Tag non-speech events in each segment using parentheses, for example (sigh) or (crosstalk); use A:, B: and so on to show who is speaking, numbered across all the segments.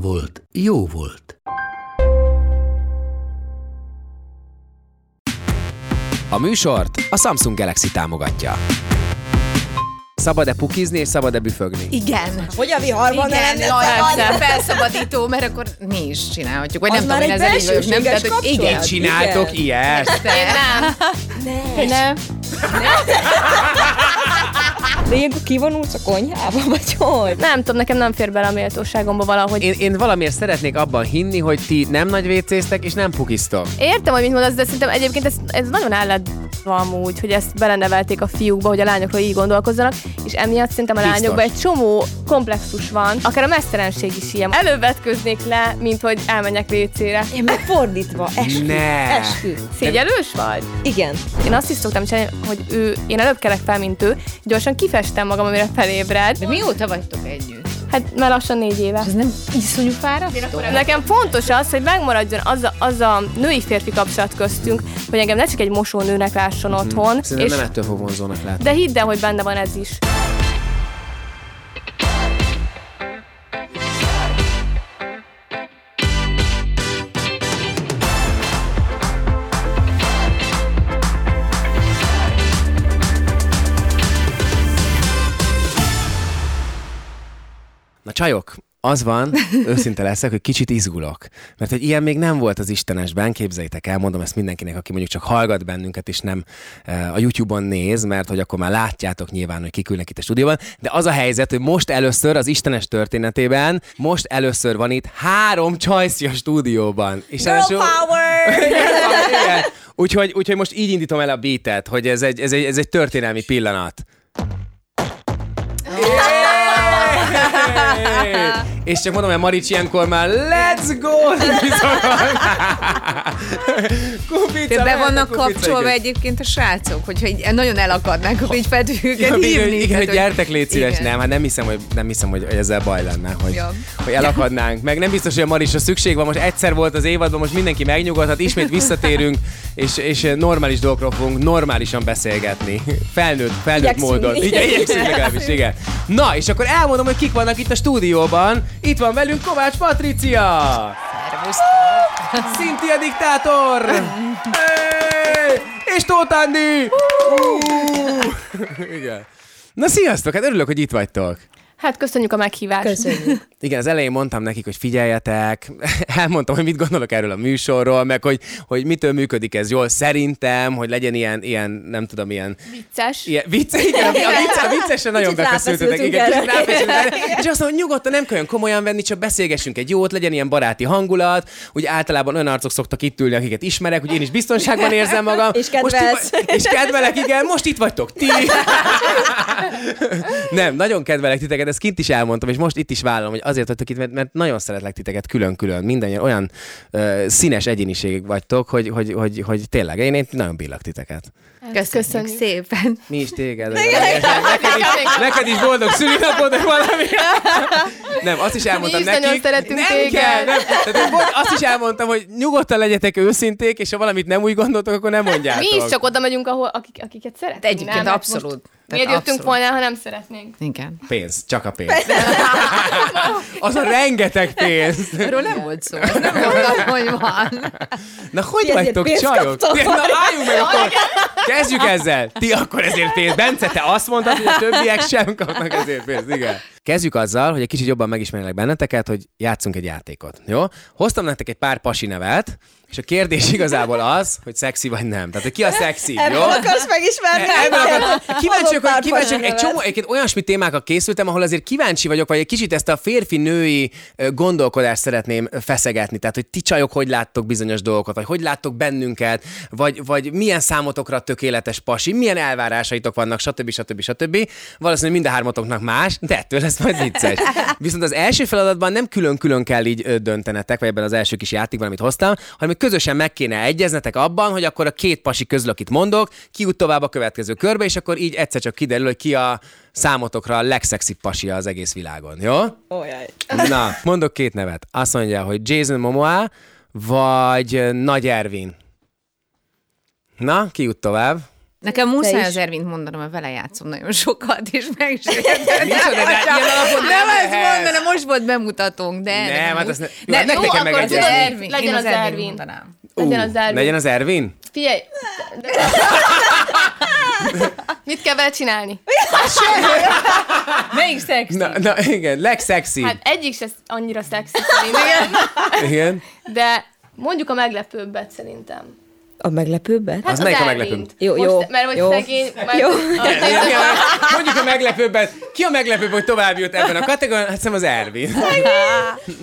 A: volt, jó volt.
B: A műsort a Samsung Galaxy támogatja. Szabad-e pukizni és szabad-e büfögni?
C: Igen.
D: Hogy a viharban
C: Igen,
D: lenne
C: annyira felszabadító, mert akkor mi is csinálhatjuk. Vagy
D: Az
C: nem tudom, én
D: egy
C: ezzel így vagyok, nem? Tehát, hogy igen.
B: Csináltok
D: Igen.
B: ilyet?
C: Én nem. Nem.
D: De ilyenkor kivonulsz a konyhába, (laughs) vagy hogy?
E: Nem tudom, nekem nem fér bele a méltóságomba valahogy.
B: Én, én valamiért szeretnék abban hinni, hogy ti nem nagy vécéztek és nem pukiztok.
E: Értem, hogy mit mondasz, de szerintem egyébként ez, ez nagyon állat amúgy, hogy ezt belenevelték a fiúkba, hogy a lányokról így gondolkozzanak, és emiatt szerintem a
B: Biztos.
E: lányokban egy csomó komplexus van, akár a mesztelenség is ilyen. Előbb vetköznék le, mint hogy elmenjek WC-re.
D: Én meg fordítva, eskü.
B: Ne.
D: Eskü.
E: Szégyelős vagy?
D: Igen.
E: Én azt is szoktam csinálni, hogy ő, én előbb kelek fel, mint ő, gyorsan kifestem magam, amire felébred.
C: De mióta vagytok együtt?
E: Hát már lassan négy éve.
C: Ez nem iszonyú fárasztó?
E: Nekem fontos az, hogy megmaradjon az a, az a női-férfi kapcsolat köztünk, hogy engem ne csak egy mosónőnek lásson otthon,
B: Szerintem
E: és,
B: nem ettől fog vonzónak látni.
E: de hidd el, hogy benne van ez is.
B: Csajok, az van, (laughs) őszinte leszek, hogy kicsit izgulok. Mert hogy ilyen még nem volt az Istenesben, képzeljétek el, mondom ezt mindenkinek, aki mondjuk csak hallgat bennünket, és nem eh, a YouTube-on néz, mert hogy akkor már látjátok nyilván, hogy kikülnek itt a stúdióban. De az a helyzet, hogy most először az Istenes történetében, most először van itt három csajszi a stúdióban. És
D: Girl power! (laughs)
B: Igen. Úgyhogy, úgyhogy most így indítom el a beatet, hogy ez egy, ez egy, ez egy történelmi pillanat. És csak mondom, hogy Marics ilyenkor már let's go! kupica,
C: Be vannak kapcsolva egyébként a srácok, hogyha így nagyon elakadnánk, akkor így fel
B: Ja,
C: őket
B: igen,
C: hívni.
B: igen, hogy gyertek, légy szíves. Nem, hát nem hiszem, hogy, nem hiszem, hogy ezzel baj lenne, hogy,
C: Ja.
B: hogy elakadnánk. Meg nem biztos, hogy a Marisra szükség van. Most egyszer volt az évadban, most mindenki megnyugodhat, ismét visszatérünk, és, és normális dolgokról fogunk normálisan beszélgetni. Felnőtt, felnőtt
D: Igyekszünk.
B: módon. Igen, igyekszünk legalábbis, igen. Na, és akkor elmondom, hogy kik vannak itt a stúdióban. Itt van velünk Kovács Patricia! Cynthia Diktátor! Hey! És Tóth Andi! Uh! Igen. Na sziasztok, hát örülök, hogy itt vagytok.
E: Hát köszönjük a meghívást.
D: Köszönjük.
B: Igen, az elején mondtam nekik, hogy figyeljetek, (laughs) elmondtam, hogy mit gondolok erről a műsorról, meg hogy, hogy mitől működik ez jól szerintem, hogy legyen ilyen, ilyen nem tudom, ilyen,
E: Vicces.
B: ilyen vicc, igen, a, a, vicc, a (laughs) viccesen nagyon befeszültetek, igen, kicsit ráfeszültetek. És azt mondom, hogy nyugodtan nem kell olyan komolyan venni, csak beszélgessünk egy jót, legyen ilyen baráti hangulat, úgy általában olyan arcok szoktak itt ülni, akiket ismerek, hogy én is biztonságban érzem magam.
D: És
B: Most
D: kedvelsz.
B: itt, és kedvelek, igen, most itt vagytok ti. (laughs) Nem, nagyon kedvelek titeket, ezt kint is elmondtam, és most itt is vállalom, hogy azért vagytok itt, mert, mert nagyon szeretlek titeket külön-külön. Minden olyan ö, színes egyéniség vagytok, hogy, hogy, hogy, hogy tényleg, én, én nagyon bírlak titeket.
C: Köszönjük,
E: Köszönjük.
C: szépen.
B: Mi is téged. (laughs) Neked is, neked is boldog szülinapod, vagy valami. Nem, azt is elmondtam
E: is
B: nekik.
E: nagyon szeretünk
B: nem
E: téged.
B: kell, nem. Tehát, azt is elmondtam, hogy nyugodtan legyetek őszinték, és ha valamit nem úgy gondoltok, akkor nem mondjátok.
E: Mi is csak oda megyünk, ahol, akik, akiket szeretünk.
C: Egyébként
E: nem? Hát
C: abszolút.
E: Most Miért jöttünk volna, ha nem szeretnénk?
C: Igen.
B: Pénz, csak a pénz. Az a rengeteg pénz.
C: Erről nem volt szó. ezt Nem mondtam, hogy van.
B: Na, hogy
D: Ti
B: vagytok, csajok? Na, álljunk meg akkor. Kezdjük ezzel. Ti akkor ezért pénzt. Bence, te azt mondtad, hogy a többiek sem kapnak ezért pénzt. Igen. Kezdjük azzal, hogy egy kicsit jobban megismerlek benneteket, hogy játszunk egy játékot. Jó? Hoztam nektek egy pár pasi nevet, És a kérdés (laughs) igazából az, hogy szexi vagy nem. Tehát, hogy ki a szexi, jó?
D: Ebből akarsz megismerni?
B: Ebből akar... Kíváncsi vagyok,
D: pár
B: kíváncsi vagyok, egy csomó, egyébként olyasmi témákkal készültem, ahol azért kíváncsi vagyok, vagy egy kicsit ezt a férfi-női gondolkodást szeretném feszegetni. Tehát, hogy ti csajok hogy láttok bizonyos dolgokat, vagy hogy láttok bennünket, vagy, vagy milyen számotokra tökéletes pasi, milyen elvárásaitok vannak, stb. stb. stb. Valószínűleg mind a hármatoknak más, de ettől lesz majd vicces. Viszont az első feladatban nem külön-külön kell így döntenetek, vagy ebben az első kis játékban, amit hoztam, hanem közösen meg kéne egyeznetek abban, hogy akkor a két pasi közül, akit mondok, ki jut tovább a következő körbe, és akkor így egyszer csak kiderül, hogy ki a számotokra a legszexibb pasi az egész világon, jó?
D: Ojaj.
B: Na, mondok két nevet. Azt mondja, hogy Jason Momoa, vagy Nagy Ervin. Na, ki jut tovább?
C: Nekem muszáj az Ervint mondanom, mert vele játszom nagyon sokat, és meg is (laughs)
B: nem
C: Nem ezt mondanom, most volt bemutatónk, de...
B: Nem,
C: de
B: hát azt ne- jó,
C: de,
B: hát
C: jó,
B: nektek kell
C: akkor
B: megegyezni.
C: tudod, Ervin,
E: legyen az
C: Ervin.
E: Legyen az Ervin.
B: Legyen az Ervin?
E: Figyelj! (laughs) Mit kell vele csinálni?
C: Melyik szex?
B: Na, na igen, legszexi.
E: Hát egyik se annyira szexi szerintem,
B: Igen.
E: de mondjuk a meglepőbbet szerintem.
D: A meglepőbbet?
E: Hát
B: Az melyik a meglepőbb?
D: Jó,
E: Most,
D: jó,
E: Mert hogy
D: jó.
E: szegény... Mert,
D: Jó.
E: A,
B: Mondjuk a meglepőbben. Ki a meglepőbb, hogy tovább jut ebben a kategóriában? Hát szerintem az Ervin.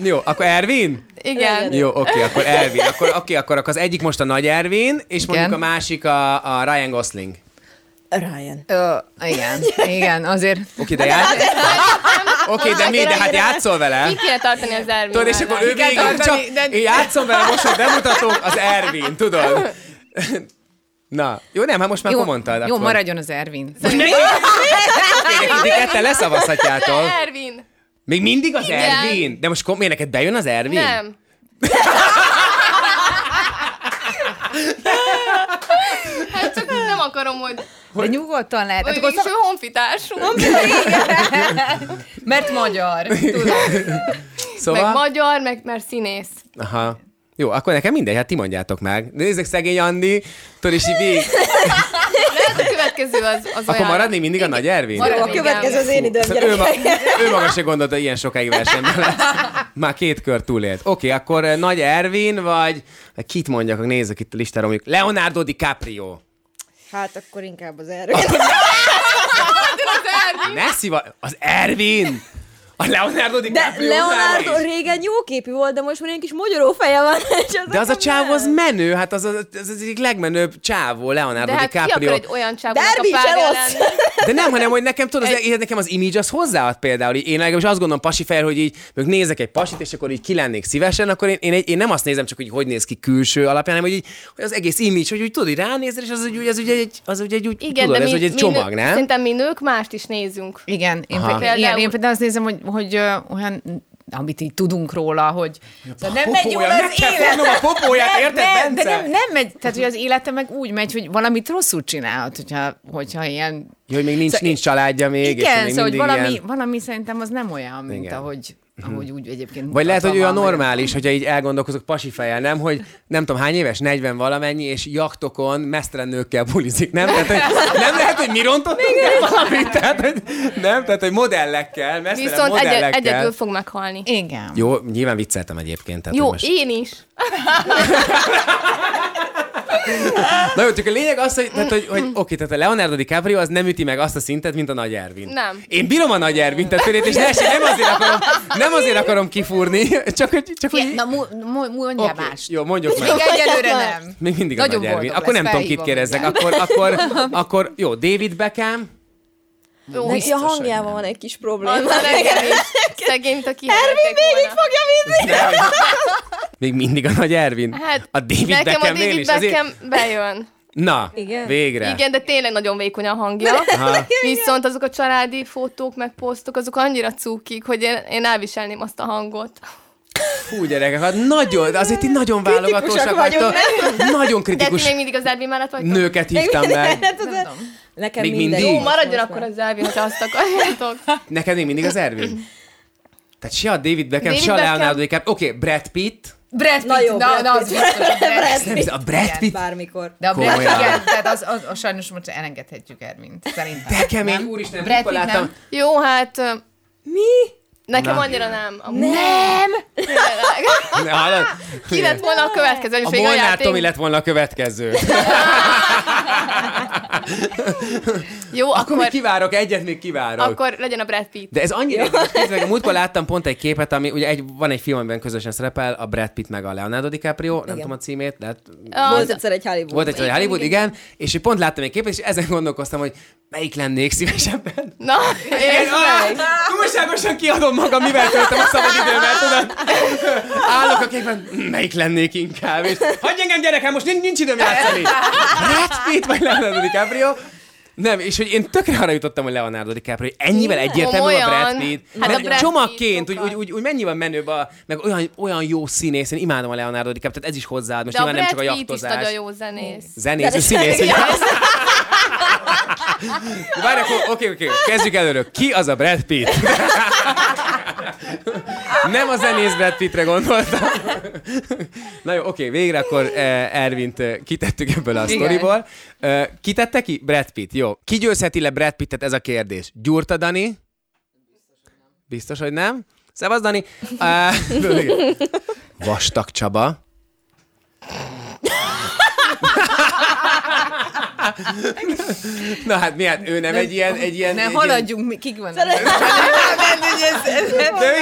B: Jó, akkor Ervin?
E: igen.
B: Jó, oké, akkor Ervin. Akkor, oké, akkor az egyik most a nagy Ervin, és mondjuk a másik a, a Ryan Gosling.
D: Ryan.
C: Ö, igen, igen, azért...
B: Oké, de játsz... Oké, de mi? De hát játszol vele.
E: Ki kéne tartani az Ervin
B: Tudod, és akkor ő végig csak...
C: de-
B: Én játszom vele, most, hogy bemutatom az Ervin, tudod? Na, jó, nem, hát most már
C: Jó,
B: mondtad.
C: jó,
B: akkor.
C: maradjon az Ervin.
B: Oké, de ti ketten leszavazhatjátok.
E: Ervin!
B: Még mindig az
E: Igen.
B: Ervin? De most kom- miért neked bejön az Ervin?
E: Nem. hát csak nem akarom, hogy...
C: De nyugodtan lehet. Hát akkor
E: ő honfitársunk.
C: Mert magyar. Tudod.
B: Szóval...
E: Meg magyar, meg mert színész.
B: Aha. Jó, akkor nekem mindegy, hát ti mondjátok meg. Nézzük szegény Andi, tudod, és így végig. (laughs)
E: Lehet a következő az, az
B: Akkor
E: olyan.
B: maradni mindig a nagy Ervin?
E: Marad-
D: a következő az én időm,
B: Szóval ő, ma, ő maga se gondolta, ilyen sokáig versenyben lesz. Már két kör túlélt. Oké, akkor eh, Nagy Ervin, vagy kit mondjak, nézzük itt a listára, mondjuk Leonardo DiCaprio.
D: Hát akkor inkább az Ervin.
B: Ne szíva... Az Ervin! A Leonardo
D: De
B: DiCaprio
D: Leonardo
B: utána is.
D: régen jó képű volt, de most már ilyen kis magyaró feje van. (laughs) és
B: De az a csávó az menő, hát az az, az, az egyik legmenőbb csávó, Leonardo
E: De hát ki akar
B: DiCaprio.
E: egy olyan csávónak a
D: Derby se
E: párja lenni?
B: De nem, hanem, hogy nekem tudod, az, én- nekem az image az hozzáad például. Én legalábbis azt gondolom pasi fel, hogy így mondjuk nézek egy pasit, és akkor így kilennék szívesen, akkor én, én, egy- én nem azt nézem csak, hogy hogy néz ki külső alapján, hanem hogy, így, hogy az egész image, hogy úgy tudod, hogy ránézel, és az, úgy, az ugye egy, az ugye egy, úgy,
E: Igen,
B: tudod,
E: de
B: ez
E: mi,
B: ugye egy csomag,
E: nő,
B: nem?
E: Szerintem mi nők mást is nézünk.
C: Igen, én,
B: Aha.
C: például, én például azt nézem, hogy, hogy ö, olyan, amit így tudunk róla, hogy szóval nem megy jól az
B: kell
C: élet.
B: fognom a popóját,
C: Nem,
B: érted,
C: nem, de
B: Bence?
C: nem, nem megy, tehát hogy az élete meg úgy megy, hogy valamit rosszul csinálhat, hogyha, hogyha ilyen...
B: Ja, hogy még nincs,
C: Szóval-
B: nincs családja még, és
C: Igen,
B: még
C: szóval, hogy valami,
B: ilyen...
C: valami szerintem az nem olyan, mint
B: Igen.
C: ahogy, ahogy úgy egyébként
B: Vagy lehet, hogy ő a normális, hogyha így elgondolkozok pasi fejjel, nem? Hogy nem tudom hány éves, 40 valamennyi, és jachtokon mesztelen nőkkel bulizik, nem? Tehát, hogy nem lehet, hogy mi rontottunk el valamit? Tehát, hogy nem? Tehát, hogy modellekkel, mesztelen
E: Viszont egy,
B: modellekkel.
E: egyedül fog meghalni.
C: Igen.
B: Jó, nyilván vicceltem egyébként. Tehát,
E: Jó,
B: most...
E: én is. (laughs) (laughs)
B: Na jó, csak a lényeg az, hogy, tehát, hogy, hogy oké, tehát a Leonardo DiCaprio az nem üti meg azt a szintet, mint a Nagy Ervin.
E: Nem.
B: Én bírom a Nagy Ervin, tehát félét, és ne, esik, nem azért akarom, nem azért akarom kifúrni, csak hogy, csak hogy
C: Na, mu, mu, mondjál
B: Oké,
C: mást.
B: Jó, mondjuk meg.
C: Még egyelőre nem.
B: Még mindig
C: Nagyon
B: a Nagy Ervin. Akkor nem tudom, kit kérdezzek. Akkor, akkor, akkor, jó, David Beckham.
E: Jó,
D: Neki a hangjában van egy kis probléma.
E: Az nekem is. Szegény, mint a kiheverték
D: Végig fogja vinni.
B: Még mindig a Nagy Ervin.
E: Hát,
B: a David
E: nekem a
B: Beckhamnél
E: David
B: is. Azért...
E: Beckham bejön.
B: Na,
D: Igen.
B: végre.
E: Igen, de tényleg nagyon vékony a hangja. (laughs)
B: Aha.
E: Viszont azok a családi fotók, meg posztok, azok annyira cukik, hogy én, én elviselném azt a hangot.
B: Fú, gyerekek, hát nagyon, azért ti nagyon válogatósak vagytok. Nagyon
E: De ti
B: kritikus
E: még mindig az Ervin mellett vagytok?
B: nőket hívtam meg.
D: Nekem
B: Még
D: mindegy.
B: mindig?
E: Jó, maradjon akkor az Ervin, ha azt akarjátok. (laughs)
B: Neked még mindig az Ervin? Tehát se a David Beckham,
E: David
B: se a. Leonardo DiCaprio. Oké, okay, Brad Pitt.
C: Brad Pitt,
D: Na jó,
C: na,
D: Brad
C: na, az
D: Pitt.
C: biztos, a Brad
B: Nem, a Brad
C: Igen.
B: Pitt.
D: Bármikor.
C: De a Brad
B: Komolyan.
C: igen, tehát az, az, az, sajnos most elengedhetjük Ervint, szerintem.
B: De kemény,
C: Nem?
B: úristen,
C: Brad Pitt nem?
E: Jó, hát
D: Mi?
E: Nekem
B: Na.
E: annyira nem. Amúgy. Nem! Tényleg.
B: Ne, hallod?
E: Ki lett volna a következő? És
B: A Molnár
E: játék-
B: Tomi lett volna a következő. (laughs)
E: Jó,
B: Akkor még
E: akkor,
B: kivárok, egyet még kivárok.
E: akkor legyen a Brad Pitt.
B: De ez annyira meg, a múltkor láttam pont egy képet, ami ugye egy, van egy film, amiben közösen szerepel, a Brad Pitt meg a Leonardo DiCaprio, nem tudom a címét, lehet,
D: Volt egyszer egy Hollywood.
B: volt egy Hollywood, igen, és én pont láttam egy képet, és ezen gondolkoztam, hogy melyik lennék szívesebben.
E: Na, (laughs)
B: Én ah, túlságosan kiadom magam, mivel töltöm a szabad időmet, tudod? Állok a képen, melyik lennék inkább, és hagyj engem gyerekem, most nincs, nincs időm játszani. Brad Pitt vagy Leonardo DiCaprio? Nem, és hogy én tökre arra jutottam, hogy Leonardo DiCaprio, hogy ennyivel egyértelműbb a
E: Komolyan?
B: Brad Pitt.
E: Hát a
B: mert
E: Brad
B: csomagként, úgy, úgy, úgy, úgy, mennyivel menőbb, a, meg olyan, olyan jó színész, én imádom a Leonardo DiCaprio, tehát ez is hozzáad, most
E: de a
B: nyilván nem csak a
E: Pitt is
B: jachtozás.
E: nagyon jó zenész.
B: Zenész, színész, ugye? (laughs) Várj, akkor oké, oké, kezdjük előről. Ki az a Brad Pitt? (laughs) Nem a zenész Brad Pittre gondoltam. (laughs) Na jó, oké, végre akkor eh, Ervint eh, kitettük ebből a sztoriból. Eh, Kitette ki? Brad Pitt, jó. Ki győzheti le Brad Pittet, ez a kérdés. Gyurta Dani? Biztos, hogy nem? Szevasz, Dani. (laughs) Eh, Vastag Csaba. Na hát mi hát ő nem egy ilyen... Egy ilyen
C: Ne
B: egy
C: haladjunk, mi- kik vannak?
B: De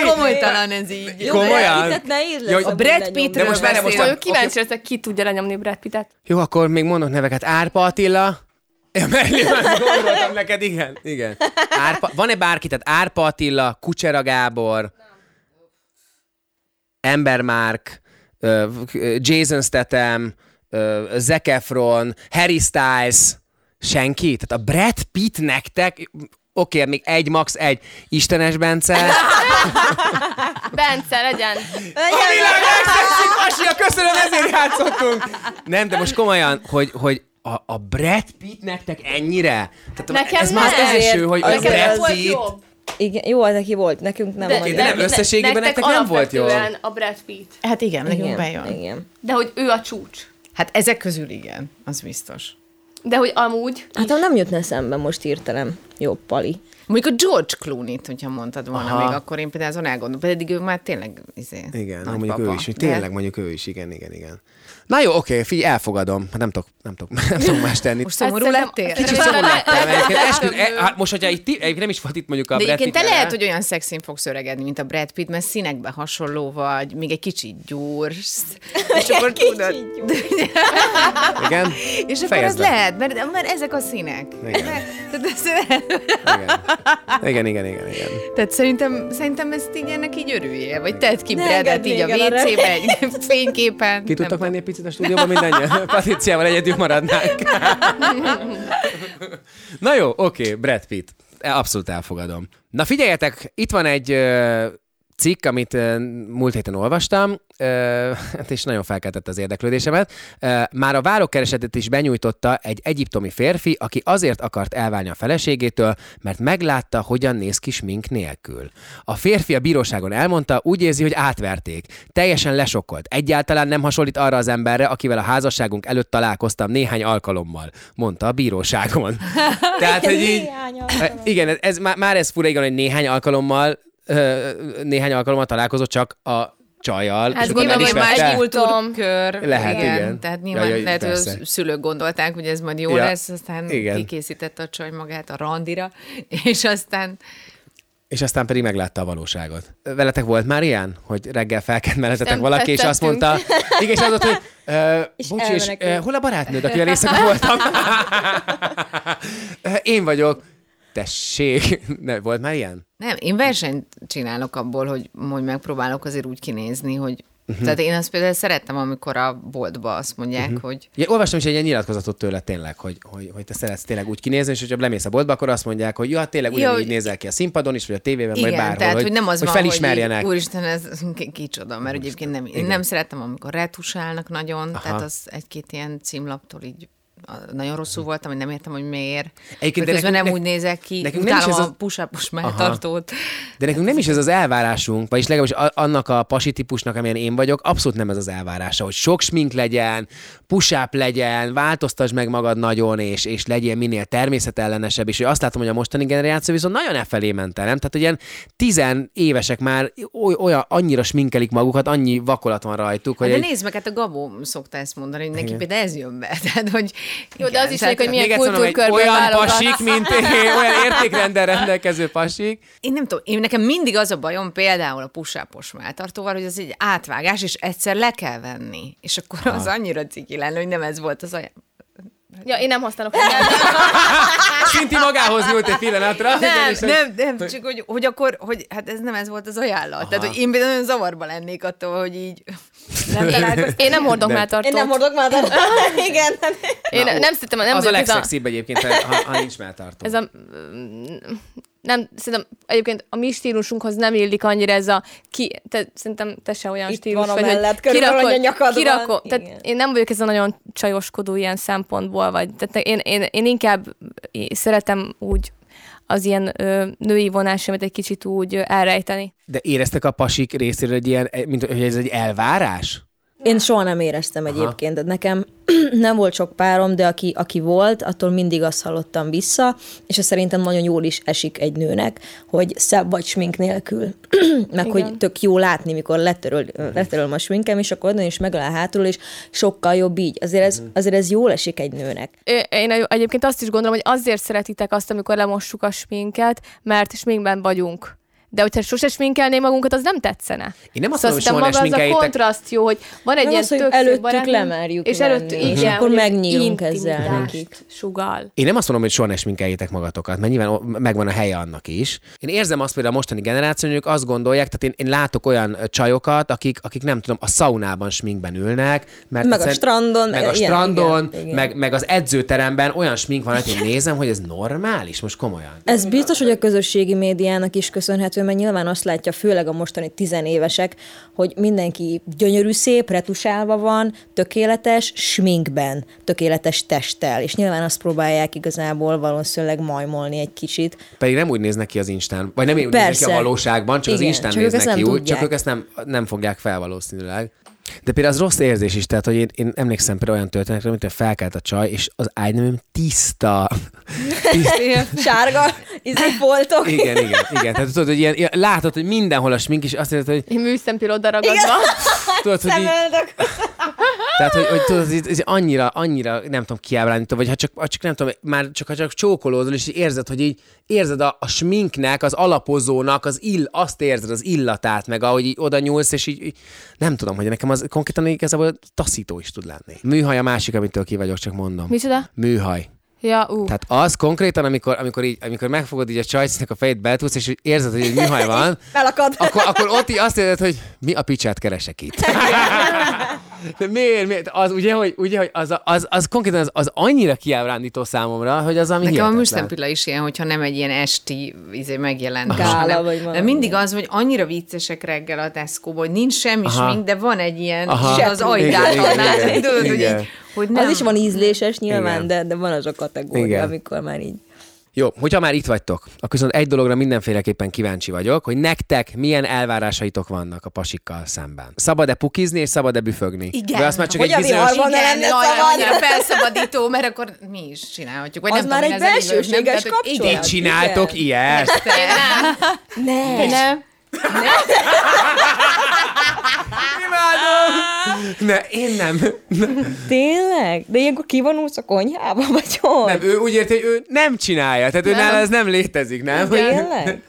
B: mi?
C: Komolytalan ez így.
D: Jó,
B: Komolyan?
D: Brad Pittet nehéz
B: Jó,
D: lesz.
B: a
C: Brad. Pittről
B: De most várj, most
E: kíváncsi leszek, ki tudja lenyomni Brad Pittet.
B: Jó, akkor még mondok neveket. Árpa Attila. Ja, mellé már gondoltam neked, igen. igen. Árpa, van-e bárki, tehát Árpa Attila, Kucsera Gábor, Ember Mark, Jason Statham, Zac Efron, Harry Styles, senki? Tehát a Brad Pitt nektek, oké, még egy, max egy. Istenes Bence. (laughs)
E: Bence, legyen.
B: A világ legszexik pasia, köszönöm, ezért játszottunk. Nem, de most komolyan, hogy, hogy a, a Brad Pitt nektek ennyire? Tehát
E: Nekem
B: ez már az
E: nem.
B: első, hogy a Brad Pitt...
D: Igen, jó, az neki volt, nekünk nem
E: De,
D: volt.
B: de nem összességében nektek nem volt jó.
E: a Brad Pitt.
C: Hát igen, nekünk
D: igen,
C: bejön.
D: igen.
E: De hogy ő a csúcs.
C: Hát ezek közül igen, az biztos.
E: De hogy amúgy...
D: Hát ha nem jutna eszembe most hirtelen. Jó, Pali.
C: Mondjuk a George Clooney-t, hogyha mondtad volna
B: Aha.
C: még, akkor én például azon elgondolom. Pedig ő már tényleg izé,
B: Igen, mondjuk ő is,
C: De-
B: tényleg mondjuk ő is, igen, igen, igen. Na jó, oké, figyelj, elfogadom. Hát nem tudok, nem tudok, nem tudok más tenni.
C: Most szomorú
E: Hát
C: lettél?
B: Kicsit szomorú lettem.
E: le-
B: Egyébként eskü- e- hát most, hogyha itt, egyébként nem is volt itt mondjuk a
C: De
B: Brad
C: egyébként te lehet, hogy olyan szexin fogsz öregedni, mint a Brad Pitt, mert színekben hasonló vagy, még egy kicsit gyors. (laughs) És akkor tudod.
B: Igen?
C: És akkor
B: Fejezd be.
C: lehet, mert, mert ezek a színek.
B: Igen.
C: Tehát, ez,
B: Igen, igen, igen, igen. igen.
C: tehát szerintem, szerintem ezt így ennek így örüljél, vagy tedd ki Bradet így a WC-be egy (laughs) fényképen.
B: Ki tudtak menni picit a stúdióba mindannyian? (laughs) Patriciával egyedül maradnánk. (laughs) Na jó, oké, Brad Pitt. Abszolút elfogadom. Na figyeljetek, itt van egy cikk, amit ö, múlt héten olvastam, ö, hát és nagyon felkeltette az érdeklődésemet. Ö, Már a várókeresetet is benyújtotta egy egyiptomi férfi, aki azért akart elválni a feleségétől, mert meglátta, hogyan néz ki smink nélkül. A férfi a bíróságon elmondta, úgy érzi, hogy átverték. Teljesen lesokkolt. Egyáltalán nem hasonlít arra az emberre, akivel a házasságunk előtt találkoztam néhány alkalommal, mondta a bíróságon. (laughs) Tehát, hogy így, igen, ez, már, ez fura, igen, hogy néhány alkalommal, néhány alkalommal találkozott csak a csajjal,
E: Hát
B: és nem
E: hogy már egy múlt-
C: kör.
B: Lehet, igen.
C: Tehát
B: Ja,
C: nyilván
B: ja,
C: lehet, hogy a szülők gondolták, hogy ez majd jó
B: Ja,
C: lesz, aztán
B: igen.
C: kikészítette a csaj magát a randira, (laughs) és aztán
B: És aztán pedig meglátta a valóságot. Veletek volt már ilyen, hogy reggel felkent mellettetek valaki, és azt mondta, (laughs) igen, és az ott, hogy uh,
D: És
B: bocs, és uh, hol a barátnőd, akivel éjszaka voltam? Ö, (laughs) Én vagyok. Tessék. (laughs) Ne, volt már ilyen?
C: Nem, én versenyt csinálok abból, hogy, hogy megpróbálok azért úgy kinézni, hogy uh-huh. tehát én azt például szerettem, amikor a boltba azt mondják, uh-huh. hogy
B: Ja, olvastam is egy ilyen nyilatkozatot tőle tényleg, hogy, hogy, hogy te szeretsz tényleg úgy kinézni, és hogyha lemész a boltba, akkor azt mondják, hogy ja, hát tényleg ugyanígy
C: hogy-
B: nézel ki a színpadon is, vagy a tévében, vagy
C: igen,
B: bárhol,
C: tehát hogy,
B: hogy,
C: nem az
B: hogy
C: van,
B: felismerjenek.
C: hogy úristen, ez ki- kicsoda, mert egyébként nem, én nem szeretem, amikor retusálnak nagyon,
B: Aha.
C: tehát az egy-két ilyen címlaptól így nagyon rosszul voltam, hogy nem értem, hogy miért.
B: Egyébként
C: Mert közben
B: nekünk-
C: nem úgy nézek ki.
B: nekünk nem is ez
C: a
B: a-
C: push-upos melltartót.
B: De nekünk nem is ez az elvárásunk, vagyis legalábbis annak a pasi típusnak, amilyen én vagyok, abszolút nem ez az elvárása, hogy sok smink legyen, push legyen, változtasd meg magad nagyon, és, és legyél minél természetellenesebb, és hogy azt látom, hogy a mostani generáció viszont nagyon e felé ment el, nem? Tehát, ilyen tizen évesek már oly- olyan, annyira sminkelik magukat, annyi vakolat van rajtuk, hogy
C: De
B: egy,
C: nézd meg, hát a Gabó szokta ezt mondani, hogy neki például ez jön be. (laughs) Tehát, hogy
E: Jó, de az is
C: tehát-
E: hogy milyen kultúrkörben
B: olyan pasik, mint én, (laughs) olyan értékrendel rendelkező pasik.
C: Én nem tudom, én nekem mindig az a bajom például a pusápos melltartóval, hogy ez egy átvágás, és egyszer le kell venni. És akkor az annyira ciki lenne, hogy nem ez volt az ajánlás.
E: Ja, én nem használok (laughs)
B: Szinti magához nyúlt egy pillanatra.
C: Nem, nem, nem, csak hogy, hogy akkor, hogy hát ez nem ez volt az ajánlat. Tehát, hogy én például nagyon zavarba lennék attól, hogy így nem találkoztam.
E: Én nem hordok
B: Nem.
E: melltartót.
D: Én nem hordok már, (laughs) (laughs) igen.
E: Én nem szerintem, nem
B: az a legszexibb egyébként, ha, ha nincs melltartó.
E: ez a, nem, szerintem egyébként a mi stílusunkhoz nem illik annyira ez a ki, te, szerintem te se olyan
D: Itt
E: stílus
D: van a
E: vagy,
D: mellett, körülbelül, hogy a nyakad van.
E: kirakod,
D: Igen.
E: tehát én nem vagyok ez a nagyon csajoskodó ilyen szempontból, vagy tehát én, én, én inkább szeretem úgy az ilyen ö, női vonásomat egy kicsit úgy elrejteni.
B: De éreztek a pasik részéről egy ilyen, mint hogy ez egy elvárás?
D: Én soha nem éreztem egyébként, de nekem (clears throat) nem volt sok párom, de aki, aki volt, attól mindig azt hallottam vissza, és ez szerintem nagyon jól is esik egy nőnek, hogy szebb vagy smink nélkül. (clears throat) Meg
E: Igen.
D: hogy tök jó látni, mikor letöröl, letöröl a sminkem, és akkor onnan is megáll hátul, és sokkal jobb így. Azért ez, azért ez jól esik egy nőnek.
E: Én egyébként azt is gondolom, hogy azért szeretitek azt, amikor lemossuk a sminket, mert sminkben vagyunk. De hogyha sose sminkelné magunkat, az nem tetszene.
B: Én nem azt
E: szóval
B: mondom, hogy
E: maga az a kontraszt jó, hogy van egy
D: Meg
E: ilyen
D: az,
E: tök
D: előttük lemerjük
E: és
D: venni,
E: előtt,
D: és (laughs)
E: igen,
D: akkor
E: hogy
D: megnyílunk ezzel nekik. (laughs)
E: Sugal.
B: Én nem azt mondom, hogy soha ne sminkeljétek magatokat, mert nyilván megvan a helye annak is. Én érzem azt például a mostani generáció, hogy ők azt gondolják, tehát én, én látok olyan csajokat, akik, akik nem tudom, a szaunában sminkben ülnek, mert
D: Meg a
B: egyszerűen-
D: strandon,
B: meg a strandon,
D: igen, igen.
B: Meg, meg az edzőteremben olyan smink van, hogy én nézem, hogy ez normális, most komolyan.
D: Ez biztos, hogy a közösségi médiának is köszönhető, mert nyilván azt látja, főleg a mostani tizenévesek, hogy mindenki gyönyörű, szép, retusálva van, tökéletes, sminkben, tökéletes testtel, és nyilván azt próbálják igazából valószínűleg majmolni egy kicsit.
B: Pedig nem úgy néznek ki az Instán, vagy nem úgy néznek ki a valóságban, csak az
D: Igen,
B: Instán
D: csak ők
B: néznek ki úgy, csak
D: tudják.
B: ők ezt nem, nem fogják fel valószínűleg. De például az rossz érzés is, tehát hogy én, én emlékszem például olyan történetre, mint hogy felkelt a csaj, és az ágyneműm tiszta. (laughs) tiszta.
D: Sárga, izé foltok.
B: Igen, igen, igen. Tehát tudod, hogy ilyen, ilyen, látod, hogy mindenhol a smink, és azt mondod, hogy
E: Én műszempil oda ragadva. (laughs)
B: tudod, hogy így, tehát, hogy, hogy tudod, ez, ez annyira, annyira, nem tudom, kiábrándító, vagy ha csak, ha csak nem tudom, már csak, ha csak csókolódol, és érzed, hogy így érzed a, a sminknek, az alapozónak, az ill, azt érzed, az illatát, meg ahogy így oda nyúlsz, és így, így nem tudom, hogy nekem az konkrétan igazából taszító is tud lenni. Műhaj a másik, amitől ki vagyok, csak mondom.
E: Micsoda?
B: Műhaj.
E: Ja, ú.
B: Tehát az konkrétan, amikor, amikor, így, amikor megfogod így a csajcnak a fejét, betúsz, és érzed, hogy egy műhaj van, akkor, akkor ott így azt érzed, hogy mi a picsát keresek itt. (laughs) De miért, miért? Az ugye, hogy, ugye, hogy az, az, az, konkrétan az, az annyira kiábrándító számomra, hogy az, ami
C: Nekem a műszempilla is ilyen, hogyha nem egy ilyen esti izé megjelentés.
D: Gála vagy
C: De mindig az, hogy annyira viccesek reggel a tesco hogy nincs semmi smink, de van egy ilyen,
B: Aha.
C: az
B: igen,
C: tudod, hogy, így, hogy nem.
D: Az is van ízléses nyilván,
B: Igen.
D: de, de van az a kategória,
B: Igen.
D: amikor már így.
B: Jó, hogyha már itt vagytok, akkor viszont egy dologra mindenféleképpen kíváncsi vagyok, hogy nektek milyen elvárásaitok vannak a pasikkal szemben. Szabad-e pukizni és szabad-e büfögni?
C: Igen.
B: Vagy azt már csak
D: Hogy
B: egy bizonyos...
C: Igen,
D: lenne szabad.
C: annyira felszabadító, mert akkor mi is csinálhatjuk. Vagy
D: Az
C: nem
D: már
C: tudom,
D: egy
C: így nem?
D: belsőséges kapcsolat.
B: Ti csináltok
D: Igen.
B: ilyet?
D: Ne.
C: nem.
B: Imádom! Ne, én nem.
D: Tényleg? De ilyenkor kivonulsz a konyhába, vagy hol?
B: Nem, ő úgy érti, hogy ő nem csinálja. Tehát ő
E: Nem.
B: nála ez nem létezik, nem?
D: Tényleg?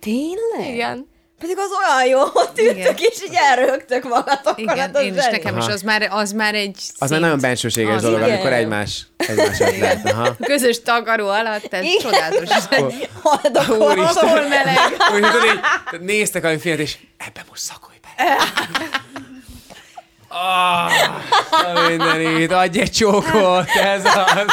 D: Tényleg?
E: Igen.
D: Pedig az olyan jó, (laughs) ott ültök és így elrögtök magatokkal.
C: Igen,
D: hát
C: én is
D: zseni.
C: nekem is, az már, az már egy
B: Az már
C: szint.
B: nagyon bensőséges
C: Az
B: dolog,
D: igen.
B: amikor egymás, egymás lehet. Aha.
C: Közös takaró alatt, ez
D: Igen.
C: csodálatos. (laughs)
B: Úristen.
C: Ahol meleg.
B: Így néztek a filmet, és ebbe most szakolj be. (laughs) Ah, mindenit, adj egy csókot, ez az.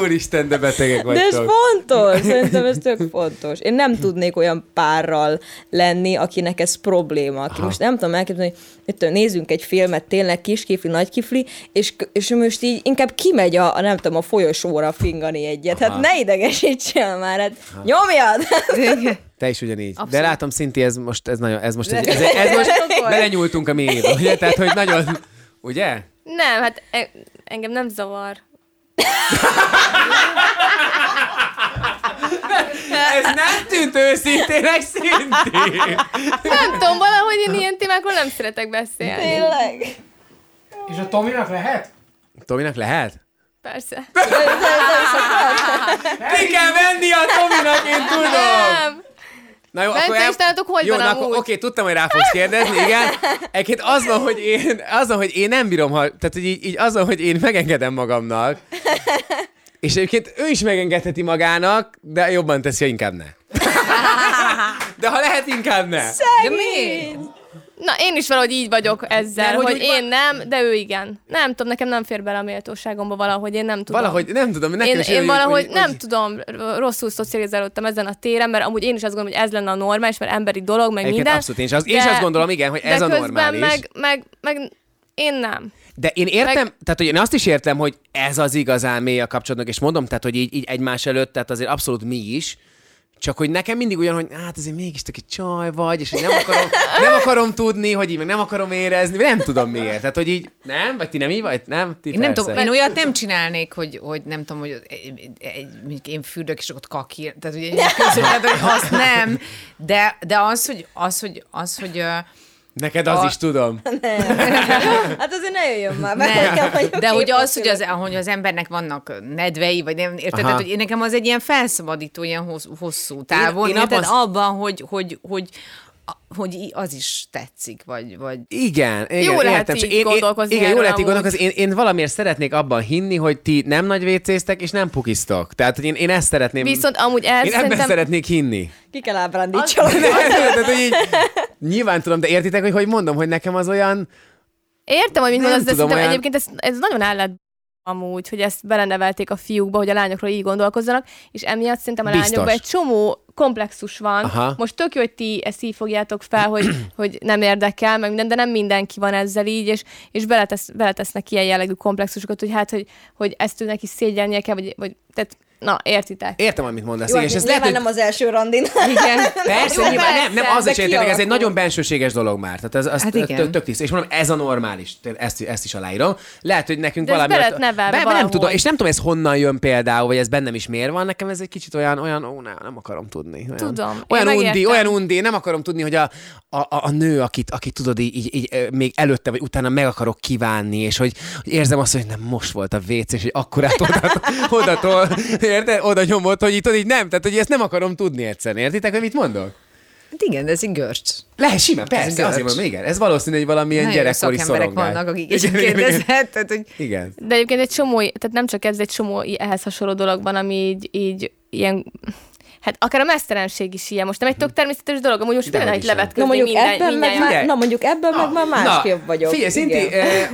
B: Úristen, de betegek
D: De ez
B: vagytok.
D: fontos, szerintem ez tök fontos. Én nem tudnék olyan párral lenni, akinek ez probléma. Aki most nem tudom elképzelni, hogy tudom, nézzünk egy filmet, tényleg kiskifli, nagykifli, és, és most így inkább kimegy a, a, nem tudom, a folyosóra fingani egyet. Hát ne idegesítsél már, hát nyomjad!
B: Te is ugyanígy. De
E: Abszolút.
B: látom, Szinti, ez most, ez nagyon, ez most, egy, ez, ez most (laughs) belenyúltunk a mélyébe, ugye? Tehát, hogy nagyon, ugye?
E: Nem, hát e- engem nem zavar. (laughs)
B: Ez nem tűnt őszintének, Szinti!
E: Nem tudom, valahogy én ilyen témákról nem szeretek beszélni.
D: Tényleg?
F: És a Tominak lehet?
B: Tominak lehet?
E: Persze. (laughs)
B: Ki kell venni a Tominak, én tudom!
E: Nem.
B: Na jó, akkor
E: és nálatok hogy
B: jó,
E: van
B: akkor,
E: amúgy?
B: oké, tudtam, hogy rá fogsz kérdezni, igen. Egyébként az van, hogy én, az van, hogy én nem bírom, ha, tehát hogy így, így az van, hogy én megengedem magamnak, és egyébként ő is megengedheti magának, de jobban teszi, ha inkább ne. De ha lehet, inkább ne.
C: De miért?
E: Na, én is valahogy így vagyok ezzel,
B: Mert hogy
E: hogy, én nem, de ő igen. Nem tudom, nekem nem fér bele a méltóságomba valahogy, én nem tudom.
B: Valahogy, nem tudom, nekem
E: Én,
B: is
E: én valahogy
B: hogy,
E: nem
B: hogy,
E: tudom, rosszul szocializálódtam ezen a téren, mert amúgy én is azt gondolom, hogy ez lenne a normális, mert emberi dolog, meg
B: Egyébként
E: minden.
B: abszolút, én is, az, én is azt gondolom, igen, hogy ez
E: de
B: a normális.
E: Meg, meg, meg én nem.
B: De én értem,
E: Meg-
B: tehát hogy én azt is értem, hogy ez az igazán mély a kapcsolatnak, és mondom, tehát hogy így, így egymás előtt, tehát azért abszolút mi is, csak hogy nekem mindig olyan, hogy hát azért mégis egy csaj vagy, és hogy nem akarom, nem akarom tudni, hogy így meg nem akarom érezni, nem tudom miért. Tehát, hogy így, nem? Vagy ti nem így vagy? Nem? Ti
C: Én nem
B: persze.
C: tudom, én olyat nem csinálnék, hogy, hogy nem tudom, hogy én fürdök, és ott kaki, tehát egy közül, tehát, hogy azt nem, de, de az, hogy, az, hogy, az, hogy ö,
B: Neked az
C: A-
B: is tudom.
D: Hát azért ne jöjjön már,
C: nem,
D: vagyok
C: de hogy az, hogy az, hogy az embernek vannak nedvei, vagy nem, érted? Tehát, hogy én nekem az egy ilyen felszabadító, ilyen hossz, hosszú távon,
B: én
C: én, érted?
B: abban-
C: Abban, hogy, hogy, hogy, hogy az is tetszik, vagy, vagy
B: Igen, igen
E: Jó lehet
B: értem.
E: így
B: én,
E: gondolkozni
B: Igen, jó lehet így gondolkozni. Én, én valamiért szeretnék abban hinni, hogy ti nem nagy vécéztek, és nem pukisztok. Tehát, hogy én, én ezt szeretném.
E: Viszont amúgy ez
B: én ebben szeretnék hinni.
D: Ki kell ábrándítsalom. (laughs)
B: Tehát, hogy így, (laughs) nyilván tudom, de értitek, hogy hogy mondom, hogy nekem az olyan...
E: Értem, hogy mit
B: Nem
E: mondasz, de
B: tudom,
E: szerintem
B: olyan-
E: egyébként ez, ez nagyon állat amúgy, hogy ezt belenevelték a fiúkba, hogy a lányokról így gondolkozzanak, és emiatt szerintem a
B: Biztos.
E: lányokban egy csomó komplexus van.
B: Aha.
E: Most tök jó, hogy ti ezt így fogjátok fel, hogy, (clears throat) hogy nem érdekel, meg minden, de nem mindenki van ezzel így, és, és beletesz, beletesznek ilyen jellegű komplexusokat, hogy hát, hogy, hogy ezt ő neki szégyelnie kell, vagy, vagy tehát, na, értitek.
B: Értem, amit mondasz.
D: Jó,
B: igen, és
D: hát
B: ez lehet, hogy...
D: nem az első randin.
C: igen. (laughs)
B: Persze,
E: Jó,
B: nyilván, nem, nem,
E: persze,
B: az is értitek, ez egy nagyon bensőséges dolog már. Tehát ez, az
C: Hát igen.
B: tök tiszta. És mondom, ez a normális. Tehát Ezt, ezt is aláírom. Lehet, hogy nekünk
E: De ez
B: valami...
E: be nevelve
B: be, nem tudom, és nem tudom, ez honnan jön például, vagy ez bennem is miért van. Nekem ez egy kicsit olyan, olyan ó, ne, nem akarom tudni. Olyan,
E: Tudom,
B: Olyan undi,
E: megértem.
B: olyan undi, nem akarom tudni, hogy a, a, a, a nő, akit, akit tudod, így, így, így, még előtte vagy utána meg akarok kívánni, és hogy, hogy érzem azt, hogy nem most volt a WC, és hogy akkorát oda, (laughs) oda, oda, érted? oda nyomott, hogy itt, így nem, tehát hogy ezt nem akarom tudni egyszerűen, értitek, hogy mit mondok?
C: Hát igen, de ez egy görcs.
B: Lehet simán, persze,
C: görcs.
B: azért mondom, igen. Ez valószínű, hogy valamilyen
C: Nagyon
B: gyerekkori szorongás.
C: vannak, akik
B: Igen,
C: kérdezhet, tehát, hogy
B: Igen.
E: De egyébként egy csomó, tehát nem csak ez, egy csomó ehhez hasonló dolog van, ami így, így ilyen Hát akár a mesztelenség is ilyen. Most nem egy tök természetes dolog, amúgy most például egy
B: nem.
D: Na mondjuk
E: minden,
D: ebben meg
E: mindjárt.
D: már, na mondjuk ebben meg már másképp vagyok.
B: Figyelj, Szinti, eh,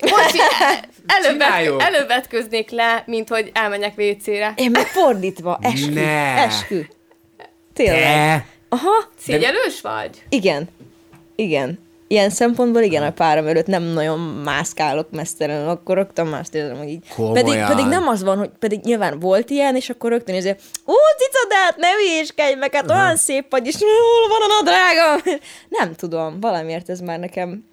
B: (laughs)
E: előbb,
B: Csináljuk.
E: előbb vetköznék le, mint hogy elmenjek WC-re.
D: Én meg fordítva, eskü,
B: Ne.
D: eskü. Tényleg.
B: te,
D: Aha,
E: Szégyelős vagy?
D: igen. Igen. Ilyen szempontból igen, a párom előtt nem nagyon mászkálok mesztelenül, akkor rögtön azt érzem, hogy így.
B: Komolyan.
D: Pedig, pedig nem az van, hogy pedig nyilván volt ilyen, és akkor rögtön ezért, ó, cicadát, ne hülyéskedj meg, hát olyan szép vagy, és hol van a nadrágom? Nem tudom, valamiért ez már nekem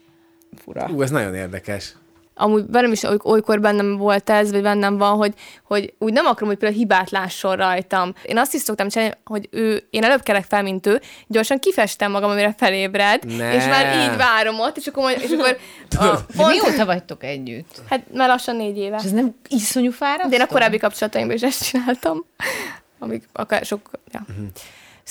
D: fura.
B: ú, ez nagyon érdekes.
E: Amúgy velem is oly- olykor bennem volt ez, vagy bennem van, hogy, hogy úgy nem akarom, hogy például hibát lásson rajtam. Én azt is szoktam csinálni, hogy ő, én előbb kelek fel, mint ő, gyorsan kifestem magam, amire felébred,
B: Ne.
E: és már így várom ott, és akkor, majd- és akkor (laughs) a, pont,
C: mióta vagytok együtt?
E: hát már lassan négy éve.
C: És ez nem iszonyú fárasztó?
E: De én a korábbi kapcsolataimban is ezt csináltam, amíg akár sok... Ja.
B: Mhm.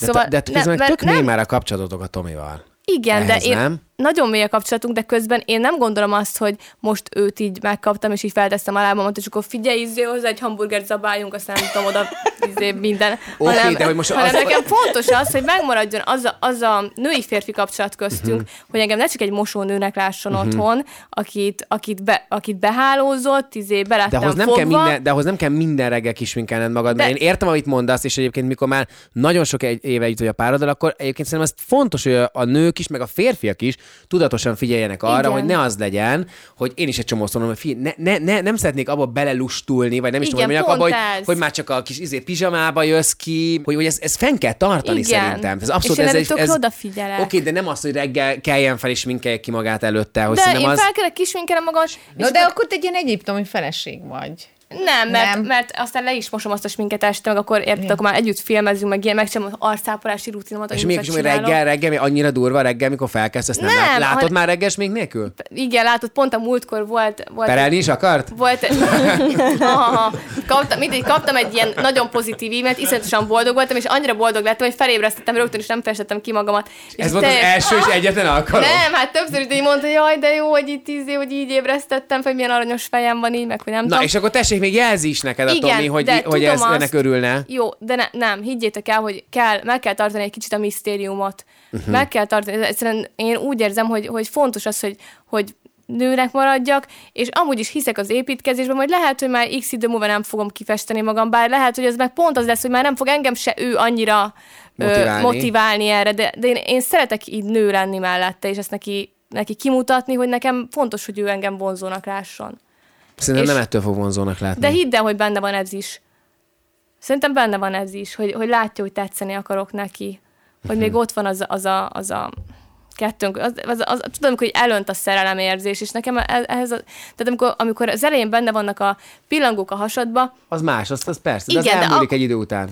B: De, szóval, de, de
E: ne-
B: közben
E: mert
B: tök
E: nem-
B: már a kapcsolatotok a Tomival.
E: Igen,
B: Ehhez
E: de én...
B: nem?
E: Nagyon mély a kapcsolatunk, de közben én nem gondolom azt, hogy most őt így megkaptam, és így felteszem a lábamat, és akkor figyelj, izé hozzá egy hamburgert zabáljunk, aztán nem tudom oda izé minden. (laughs)
B: Oké,
E: hanem,
B: de hogy most
E: hanem
B: az-
E: nekem fontos az, hogy megmaradjon az a, az a női-férfi kapcsolat köztünk, uh-huh. hogy engem ne csak egy mosónőnek lásson uh-huh. otthon, akit, akit, be, akit behálózott, izé,
B: De
E: belettem
B: ahhoz, nem
E: fogva.
B: kell minden, de ahhoz nem kell minden reggel kisminkelned magad, mert
E: De-
B: én értem, amit mondasz, és egyébként mikor már nagyon sok egy éve itt vagy a pároddal, akkor egyébként szerintem ez fontos, hogy a nők is, meg a férfiak is tudatosan figyeljenek arra,
E: Igen.
B: hogy ne az legyen, hogy én is egy csomó szóval, hogy figyelj, ne, ne, ne, nem szeretnék abba belelustulni, vagy nem is tudom,
E: Igen,
B: hogy mondjak,
E: pont
B: abba, hogy, hogy már csak a kis izé, pizsamába jössz ki, hogy, hogy ez, ez fenn kell tartani
E: Igen.
B: szerintem. Ez
E: És
B: abszolút
E: én
B: ez, egy- ez,
E: odafigyelek.
B: Oké, de nem az, hogy reggel keljen fel és minkelje ki magát előtte, hogy
E: De én
B: az...
E: felkelek, kisminkelem magam, és
C: Na de akkor te egy ilyen egyiptomi feleség vagy.
E: Nem, mert,
C: Nem.
E: mert aztán le is mosom azt a sminket este, meg akkor érted, akkor már együtt filmezünk, meg ilyen, megcsinálom az arcápolási rutinomat,
B: És
E: amit
B: mégis, reggel, reggel, mi annyira durva reggel, mikor felkelsz, ezt nem,
E: Nem,
B: lát, látod
E: han-
B: már reggel smink nélkül?
E: Igen, látod, pont a múltkor volt... volt
B: Perelni is akart?
E: Volt. Aha, kaptam, mindegy, kaptam egy ilyen nagyon pozitív e-mailt, iszonyatosan boldog voltam, és annyira boldog lettem, hogy felébresztettem rögtön, és nem festettem ki magamat. És
B: Ez volt az első és egyetlen alkalom?
E: Nem, hát többször is így mondta, jaj, de jó, hogy itt tíz év, hogy így ébresztettem, hogy milyen aranyos fejem van így, meg hogy nem
B: Na,
E: tudom.
B: és akkor tessék, még jelzi is neked a
E: Igen,
B: Tomi, hogy,
E: de
B: hogy ez,
E: azt-
B: ennek örülne.
E: Jó, de ne, nem, higgyétek el, hogy kell, meg kell tartani egy kicsit a misztériumot. Uh-huh. Meg kell tartani. Egyszerűen én úgy érzem, hogy, hogy fontos az, hogy, hogy nőnek maradjak, és amúgy is hiszek az építkezésben, hogy lehet, hogy már x idő múlva nem fogom kifesteni magam, bár lehet, hogy ez meg pont az lesz, hogy már nem fog engem se ő annyira
B: Motiválni.
E: Ö, motiválni erre, de, de én, én szeretek így nő lenni mellette, és ezt neki, neki kimutatni, hogy nekem fontos, hogy ő engem vonzónak lásson.
B: Szerintem
E: és-
B: nem ettől fog vonzónak látni.
E: De hidd el, hogy benne van ez is. Szerintem benne van ez is, hogy, hogy látja, hogy tetszeni akarok neki. Hogy még ott van az, a- az a, az a kettőnk, az, az, az, tudom, amikor hogy elönt a szerelemérzés, és nekem ez- ehhez, a, tehát amikor, amikor az elején benne vannak a pillangók a hasadba,
B: Az más, az, az persze, de
E: Igen,
B: az
E: de
B: elmúlik
E: ak-
B: egy idő után.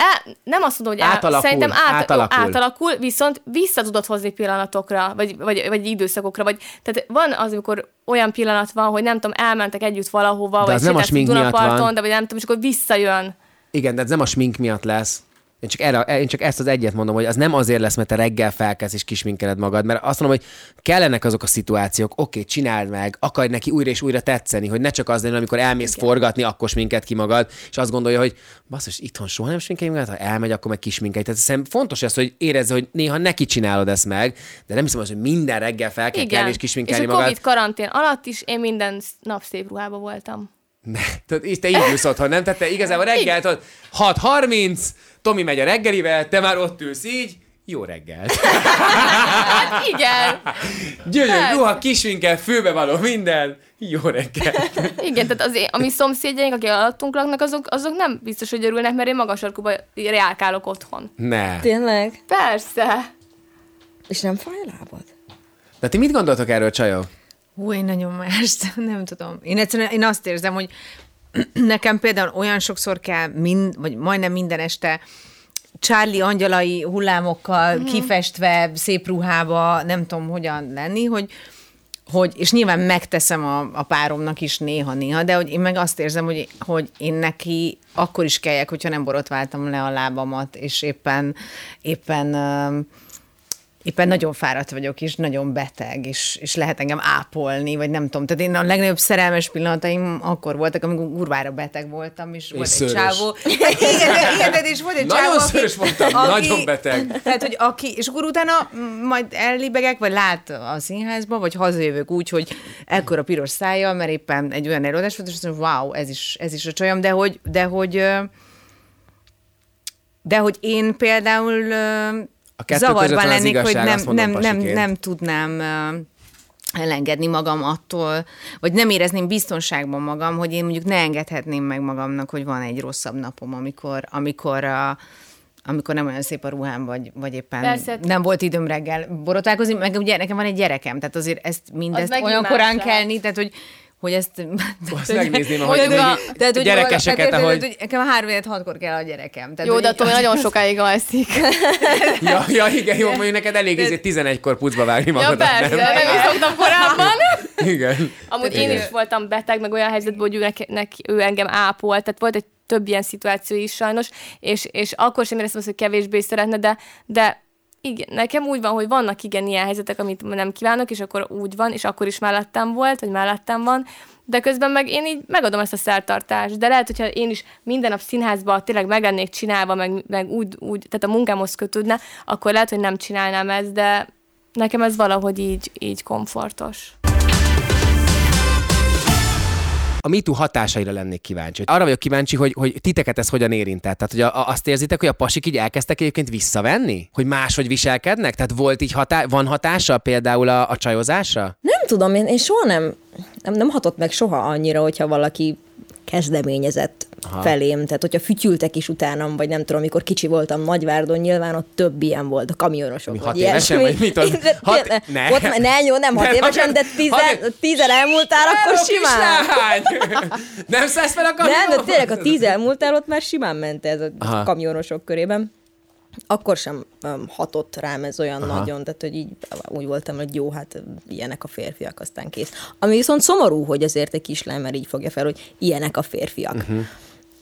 E: El, nem azt mondom, hogy el,
B: Átalakul,
E: szerintem át,
B: átalakul.
E: átalakul. viszont vissza tudod hozni pillanatokra, vagy, vagy, vagy időszakokra, vagy tehát van az, amikor olyan pillanat van, hogy nem tudom, elmentek együtt valahova,
B: De
E: vagy
B: nem a
E: Dunaparton, de vagy nem tudom, és akkor visszajön.
B: Igen, de ez nem a smink miatt lesz. Én csak, erre, én csak ezt az egyet mondom, hogy az nem azért lesz, mert te reggel felkelsz és kisminkeled magad, mert azt mondom, hogy kellenek azok a szituációk, oké, csináld meg, akarj neki újra és újra tetszeni, hogy ne csak az legyen, amikor elmész Igen. forgatni, akkor sminked ki magad, és azt gondolja, hogy basszus, itthon soha nem sminkelj magad, ha elmegy, akkor meg kisminkelj. Tehát szerintem fontos az, hogy érezze, hogy néha neki csinálod ezt meg, de nem hiszem, az, hogy minden reggel fel kell kelni és
E: és
B: kisminkelni
E: a
B: magad.
E: Covid karantén alatt is én minden nap szép ruhába voltam.
B: Ne, és te így ülsz otthon, nem? Tehát te igazából reggel, tudod, 6.30, Tomi megy a reggelivel, te már ott ülsz így, jó reggel.
E: Hát igen,
B: Gyönyörű,
E: Persze.
B: ruha, kisvinkel, főbe való minden, jó reggel.
E: igen, tehát az én, a mi szomszédjaink, akik alattunk laknak, azok, azok nem biztos, hogy örülnek, mert én magas sarkuba reálkálok otthon.
B: Ne.
D: Tényleg?
E: Persze.
D: És nem fáj a lábad?
B: De ti mit gondoltok erről, csajok?
C: Hú, én nagyon más, (laughs) nem tudom. Én egyszerűen én azt érzem, hogy nekem például olyan sokszor kell, mind, vagy majdnem minden este Charlie angyalai hullámokkal mm-hmm. kifestve, szép ruhába, nem tudom hogyan lenni, hogy, hogy és nyilván megteszem a, a páromnak is néha-néha, de hogy én meg azt érzem, hogy, hogy én neki akkor is kelljek, hogyha nem borotváltam le a lábamat, és éppen, éppen öm, éppen nagyon fáradt vagyok, és nagyon beteg, és, és lehet engem ápolni, vagy nem tudom. Tehát én a legnagyobb szerelmes pillanataim akkor voltak, amikor kurvára beteg voltam, és, volt egy
B: szőrös.
C: csávó. (laughs) Igen, igen, de, és volt egy
B: Nagyon
C: csávó, aki-
B: szőrös voltam, nagyon beteg.
C: Tehát, hogy aki, és akkor utána majd ellibegek, vagy lát a színházba, vagy hazajövök úgy, hogy ekkora piros szája, mert éppen egy olyan előadás volt, és azt mondom, wow, ez is, ez is a csajom, de hogy, de hogy, de hogy én például
B: A kettő
C: zavarban
B: az
C: lennék, hogy
B: igazság,
C: nem,
B: azt mondom
C: nem, nem,
B: pasiként.
C: nem tudnám elengedni magam attól, vagy nem érezném biztonságban magam, hogy én mondjuk ne engedhetném meg magamnak, hogy van egy rosszabb napom, amikor, amikor a, amikor nem olyan szép a ruhám, vagy, vagy éppen
E: Persze.
C: nem volt időm reggel borotálkozni, meg ugye nekem van egy gyerekem, tehát azért ezt mindezt
E: megint
C: olyan korán kelni, tehát hogy hogy ezt...
B: Azt (laughs) megnézném, ahogy
C: hogy a- tehát, hogy
B: gyerekeseket,
C: tehát,
B: ahogy-
C: hogy Nekem három hatkor kell a gyerekem. Tehát,
E: Jó,
C: hogy
E: de attól nagyon sokáig alszik. (laughs)
B: Ja, ja, igen, jó, mondjuk neked elég ezért 11-kor pucba vágni
E: ja,
B: magadat,
E: persze,
B: nem?
E: nem is szoktam korábban. (laughs)
B: Igen.
E: Amúgy én is voltam beteg, meg olyan helyzetben, hogy ő, neki, neki, ő engem ápolt, tehát volt egy több ilyen szituáció is sajnos, és, és akkor sem éreztem azt, hogy kevésbé szeretne, de, de igen, nekem úgy van, hogy vannak igen ilyen helyzetek, amit nem kívánok, és akkor úgy van, és akkor is mellettem volt, vagy mellettem van, de közben meg én így megadom ezt a szertartást. De lehet, hogyha én is minden nap színházba tényleg meg lennék csinálva, meg, meg úgy, úgy, tehát a munkámhoz kötődne, akkor lehet, hogy nem csinálnám ezt, de nekem ez valahogy így, így komfortos.
B: A MeToo hatásaira lennék kíváncsi. Arra vagyok kíváncsi, hogy, hogy titeket ez hogyan érintett. Tehát, hogy a, azt érzitek, hogy a pasik így elkezdtek egyébként visszavenni? Hogy máshogy viselkednek? Tehát volt így hatá- van hatása például a, a csajozásra?
D: Nem tudom, én, én soha nem, nem, nem hatott meg soha annyira, hogyha valaki kezdeményezett Aha. felém. Tehát, hogyha fütyültek is utánam, vagy nem tudom, amikor kicsi voltam Nagyvárdon, nyilván ott több ilyen volt, a kamionosok.
B: Mi, hat évesen, vagy mit az? (laughs) Hat- ne.
D: Ott, ne, jó, nem (laughs) hat
B: Ne,
D: évesen, de tizen,
B: hat-
D: tizen elmúltál, akkor
B: Hello,
D: simán. (laughs)
B: Nem szállsz fel a
D: Nem,
B: kamionba?
D: de tényleg a tíz elmúltál, ott már simán ment ez a
B: Aha.
D: kamionosok körében. Akkor sem um, hatott rám ez olyan Aha. nagyon, tehát hogy így úgy voltam, hogy jó, hát ilyenek a férfiak, aztán kész. Ami viszont szomorú, hogy azért egy kislány már így fogja fel, hogy ilyenek a férfiak. Uh-huh.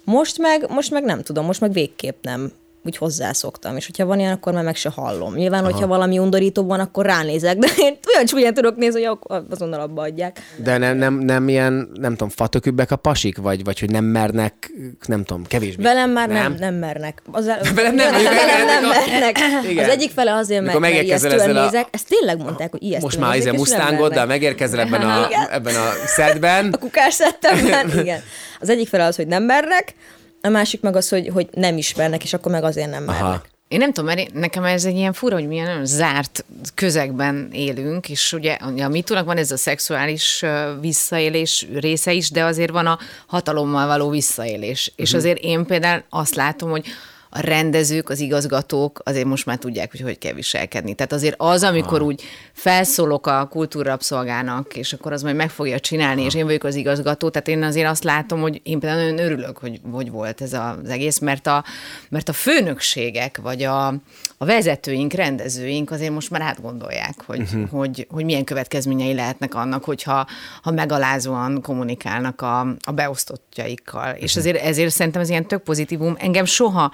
D: Most meg, most meg nem tudom, most meg végképp nem úgy hozzászoktam, és hogyha van ilyen, akkor már meg se hallom. Nyilván, Aha. hogyha valami undorító van, akkor ránézek, de én olyan csúnyán tudok nézni, hogy azonnal abba adják.
B: De nem, nem, nem ilyen, nem tudom, fatökübbek a pasik? Vagy, vagy hogy nem mernek, nem tudom, kevésbé?
D: Velem már nem, nem mernek. Az el... (laughs)
B: Velem nem-
D: velem nem, nem
B: mernek. Igen.
D: Az egyik fele azért, mert, mert ijesztően
B: a-
D: nézek. Ezt tényleg mondták, hogy ijesztően
B: Most már izé
D: nem mernek.
B: megérkezel ebben a, ebben a szedben. (laughs)
D: A kukás szettemben, (laughs) igen. Az egyik fele az, hogy nem mernek, a másik meg az, hogy, hogy nem ismernek, és akkor meg azért nem mernek.
B: Aha.
C: Én nem tudom, mert nekem ez egy ilyen fura, hogy milyen nagyon zárt közegben élünk, és ugye a mitúnak van ez a szexuális visszaélés része is, de azért van a hatalommal való visszaélés. És azért én például azt látom, hogy a rendezők, az igazgatók azért most már tudják, hogy hogy kell viselkedni. Tehát azért az, amikor úgy felszólok a kultúrrapszolgának, és akkor az majd meg fogja csinálni, és én vagyok az igazgató, tehát én azért azt látom, hogy én például nagyon örülök, hogy, hogy volt ez az egész, mert a, mert a főnökségek, vagy a, a vezetőink, rendezőink azért most már átgondolják, hogy, uh-huh. hogy, hogy milyen következményei lehetnek annak, hogyha ha megalázóan kommunikálnak a, a beosztottjaikkal. És azért ezért szerintem ez ilyen tök pozitívum. Engem soha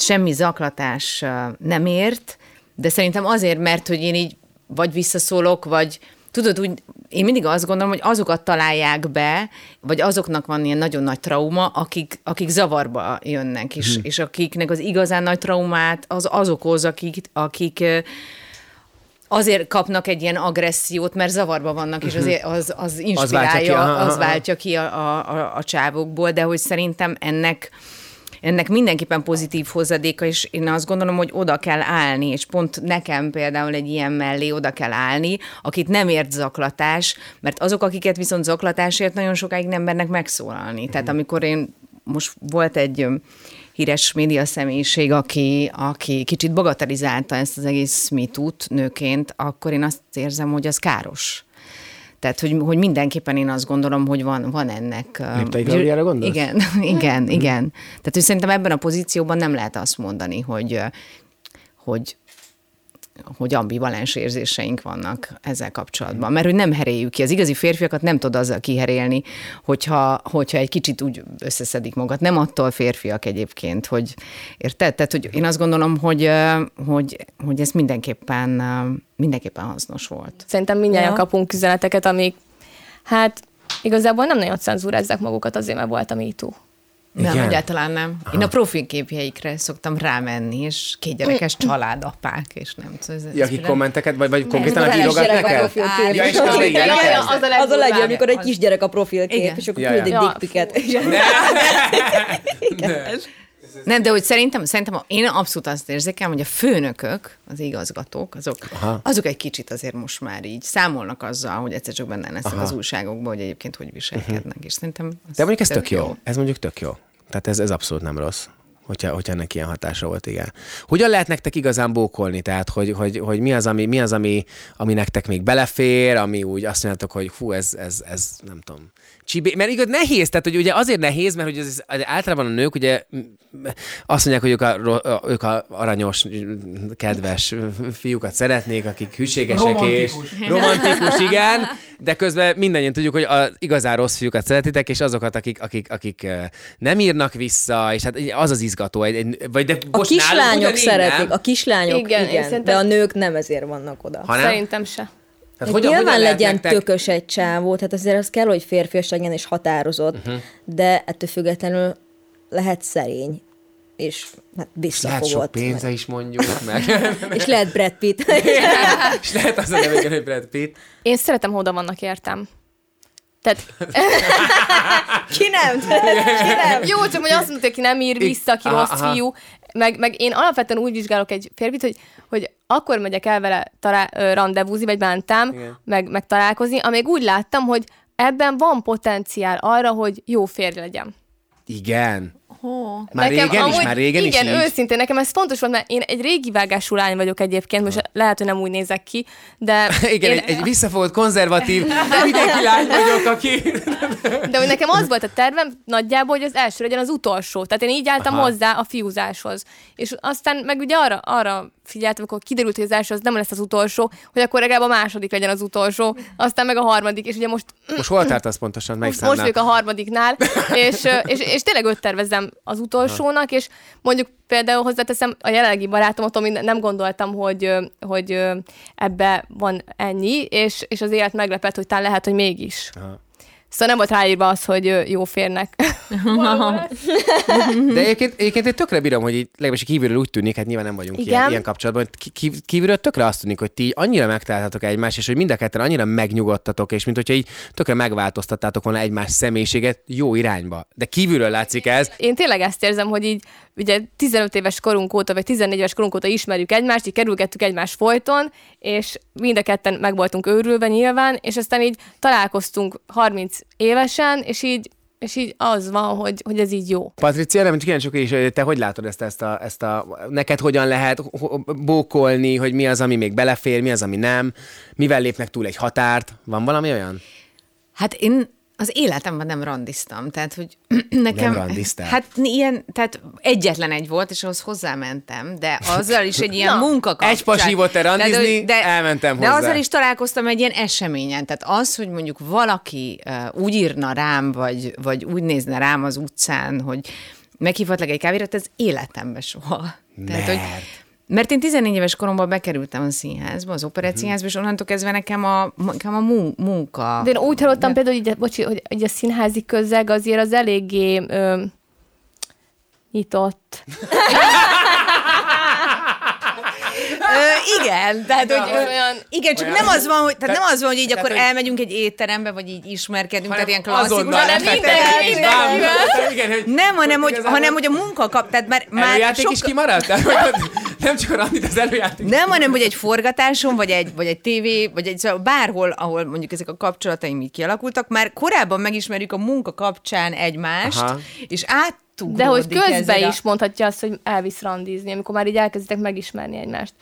C: semmi zaklatás nem ért, de szerintem azért, mert hogy én így vagy visszaszólok, vagy tudod, úgy, én mindig azt gondolom, hogy azokat találják be, vagy azoknak van ilyen nagyon nagy trauma, akik, akik zavarba jönnek, és, hmm. és akiknek az igazán nagy traumát az az okoz, akik, akik azért kapnak egy ilyen agressziót, mert zavarba vannak, és azért az, az inspirálja,
B: váltja ki, aha, aha,
C: az váltja ki a, a, a, a csávokból, de hogy szerintem ennek ennek mindenképpen pozitív hozadéka, és én azt gondolom, hogy oda kell állni, és pont nekem például egy ilyen mellé oda kell állni, akit nem ért zaklatás, mert azok, akiket viszont zaklatásért nagyon sokáig nem mernek megszólalni. Tehát amikor én most volt egy híres média személyiség, aki, aki kicsit bagatelizálta ezt az egész mitút nőként, akkor én azt érzem, hogy az káros. Tehát, hogy, hogy mindenképpen én azt gondolom, hogy van, van ennek... öm,
B: Léptei Klaudiára gondolsz?
C: Igen, (laughs) igen, igen. Tehát, hogy szerintem ebben a pozícióban nem lehet azt mondani, hogy, hogy hogy ambivalens érzéseink vannak ezzel kapcsolatban. Mert hogy nem heréljük ki. Az igazi férfiakat nem tud azzal kiherélni, hogyha, hogyha egy kicsit úgy összeszedik magat. Nem attól férfiak egyébként, hogy érted? Tehát, hogy én azt gondolom, hogy, hogy, hogy ez mindenképpen, mindenképpen hasznos volt.
E: Szerintem mindjárt
D: Ja.
E: ja. kapunk üzeneteket, amik hát igazából nem nagyon cenzúrázzák magukat azért, mert volt a MeToo.
C: Nem,
B: Igen?
C: egyáltalán nem. Aha. Én a profilképjeikre szoktam rámenni, és kétgyerekes családapák, és nem tudom. ez-
B: Ja, akik
C: nem-
B: kommentek, vagy, vagy konkrétan
D: Amikor
B: akik írogat
D: a
B: neked? Ja, és akkor igen,
E: az a
D: Az a legjobb, amikor egy kisgyerek a profilkép, és akkor
B: Ja,
D: küld egy
E: ja.
D: dickpiket.
C: Nem, de hogy szerintem, szerintem én abszolút azt érzékelem, hogy a főnökök, az igazgatók, azok,
B: Aha.
C: azok egy kicsit azért most már így számolnak azzal, hogy egyszer csak benne lesznek az újságokban, hogy egyébként hogy viselkednek, és szerintem
B: De mondjuk ez tök jó. Ez mondjuk tök jó. Tehát ez, ez abszolút nem rossz. Hogyha, hogyha ennek ilyen hatása volt, igen. Hogyan lehet nektek igazán bókolni? Tehát, hogy, hogy, hogy mi az, ami, mi az ami, ami nektek még belefér, ami úgy azt mondjátok, hogy hú, ez, ez, ez nem tudom, csibé. Mert igaz, nehéz, tehát hogy ugye azért nehéz, mert hogy ez, ez általában a nők ugye azt mondják, hogy ők a, a, ők a aranyos, kedves fiúkat szeretnék, akik hűségesek és
F: Romantikus.
B: igen, de közben mindannyian tudjuk, hogy az igazán rossz fiúkat szeretitek, és azokat, akik, akik, akik nem írnak vissza, és hát az az izgató. Egy, egy, vagy de
D: A kislányok szeretik,
B: nem?
D: a kislányok
E: Igen,
D: igen, de a nők nem ezért vannak oda.
B: Ha nem?
E: Szerintem se.
B: Tehát
D: Hogyan, nyilván
B: lehet
D: legyen
B: nektek-
D: tökös egy csávó, tehát azért az kell, hogy férfias legyen és határozott, uh-huh. de ettől függetlenül lehet szerény, és hát
B: Lehet sok
D: visszafogott.
B: pénze is mondjuk, (laughs) meg.
D: és lehet Brad Pitt. (laughs)
B: és lehet az a neve, hogy Brad Pitt.
E: Én szeretem, ha oda vannak értem. Tehát (laughs)
D: Ki nem? Ki nem?
E: jó, csak hogy azt mondta, aki nem ír vissza,
B: Aha,
E: rossz fiú. Meg, meg én alapvetően úgy vizsgálok egy férfit, hogy, hogy akkor megyek el vele talá- ö, randevúzni, vagy bántám, meg, meg találkozni, amíg úgy láttam, hogy ebben van potenciál arra, hogy jó férj legyen.
B: Igen. Már régen is, már régen
E: igen,
B: is
E: őszintén, nekem ez fontos volt, mert én egy régi vágású lány vagyok egyébként, most lehet, hogy nem úgy nézek ki, de (laughs)
B: Igen,
E: én,
B: egy, egy visszafogott, konzervatív, mindenki lány vagyok, aki...
E: De hogy nekem az volt a tervem nagyjából, hogy az első legyen az utolsó. Tehát én így álltam.
B: Aha.
E: hozzá a fiúzáshoz. És aztán meg ugye arra, arra figyeltem, amikor kiderült, hogy az első az nem lesz az utolsó, hogy akkor legalább a második legyen az utolsó, aztán meg a harmadik, és ugye most
B: Most hol tartasz pontosan? Melyik
E: most, most vagyok a harmadiknál, és, és, és tényleg öt tervezem az utolsónak, és mondjuk például hozzáteszem, a jelenlegi barátomot, ami nem gondoltam, hogy, hogy ebbe van ennyi, és, és az élet meglepett, hogy talán lehet, hogy mégis.
B: Aha.
E: Szóval nem volt ráírva az, hogy jó férnek. (laughs)
B: De egyébként, egyébként én tökre bírom, hogy így legalábbis kívülről úgy tűnik, hát nyilván nem vagyunk
E: Igen.
B: ilyen, ilyen kapcsolatban, hogy kívülről tökre azt tűnik, hogy ti annyira megtaláltatok egymást, és hogy mind a ketten annyira megnyugodtatok, és mint hogyha így tökre megváltoztattátok volna egymás személyiséget jó irányba. De kívülről látszik ez.
E: Én tényleg ezt érzem, hogy így ugye 15 éves korunk óta, vagy 14 éves korunk óta ismerjük egymást, így kerülgettük egymást folyton, és mind a ketten meg voltunk őrülve nyilván, és aztán így találkoztunk 30 évesen, és így, és így az van, hogy, hogy ez így jó.
B: Patricia, nem kíváncsi vagyok is, hogy te hogy látod ezt, ezt, a, ezt a, neked hogyan lehet bókolni, hogy mi az, ami még belefér, mi az, ami nem, mivel lépnek túl egy határt, van valami olyan?
C: Hát én az életemben nem randiztam, tehát hogy (clears throat) nekem...
B: randiztál?
C: Hát ilyen, tehát egyetlen egy volt, és ahhoz hozzámentem, de azzal is egy ilyen (laughs)
E: Na,
C: munka
B: egy pas hívott el
C: Tehát,
B: randizni, elmentem
C: De
B: hozzá.
C: azzal is találkoztam egy ilyen eseményen, tehát az, hogy mondjuk valaki uh, úgy írna rám, vagy, vagy úgy nézne rám az utcán, hogy meghívhatlak egy kávéra, ez életemben soha. Tehát, hogy, mert én 14 éves koromban bekerültem a színházba, az operettszínházba, és onnantól kezdve nekem a, nekem a mun- munka...
E: De én úgy hallottam például, hogy, bocsi, hogy, hogy a színházi közeg azért az eléggé ö, nyitott. (laughs)
C: Ö, igen, tehát hogy
E: Olyan- olyan-
C: igen, csak nem az van, hogy, tehát nem az van, hogy így
B: tehát,
C: akkor
B: hogy-
C: elmegyünk egy étterembe, vagy így ismerkedünk, tehát ilyen
B: Azonnal
C: klasszikus.
E: hanem mindenki, mindenki.
B: bám. Igen, hogy
C: Nem, hanem hogy,
B: igazából-
C: hanem, hogy a munka kap, tehát már, már
B: Előjáték
C: sok,
B: is kimaradt? Nem csak a randit, az előjáték.
C: nem, hanem, hogy egy forgatáson, vagy egy, vagy egy tévé, vagy egy, szóval bárhol, ahol mondjuk ezek a kapcsolataim így kialakultak, már korábban megismerjük a munka kapcsán egymást,
B: Aha.
C: és át
E: De hogy közben is mondhatja azt, hogy elvisz randizni, amikor már így elkezditek megismerni egymást.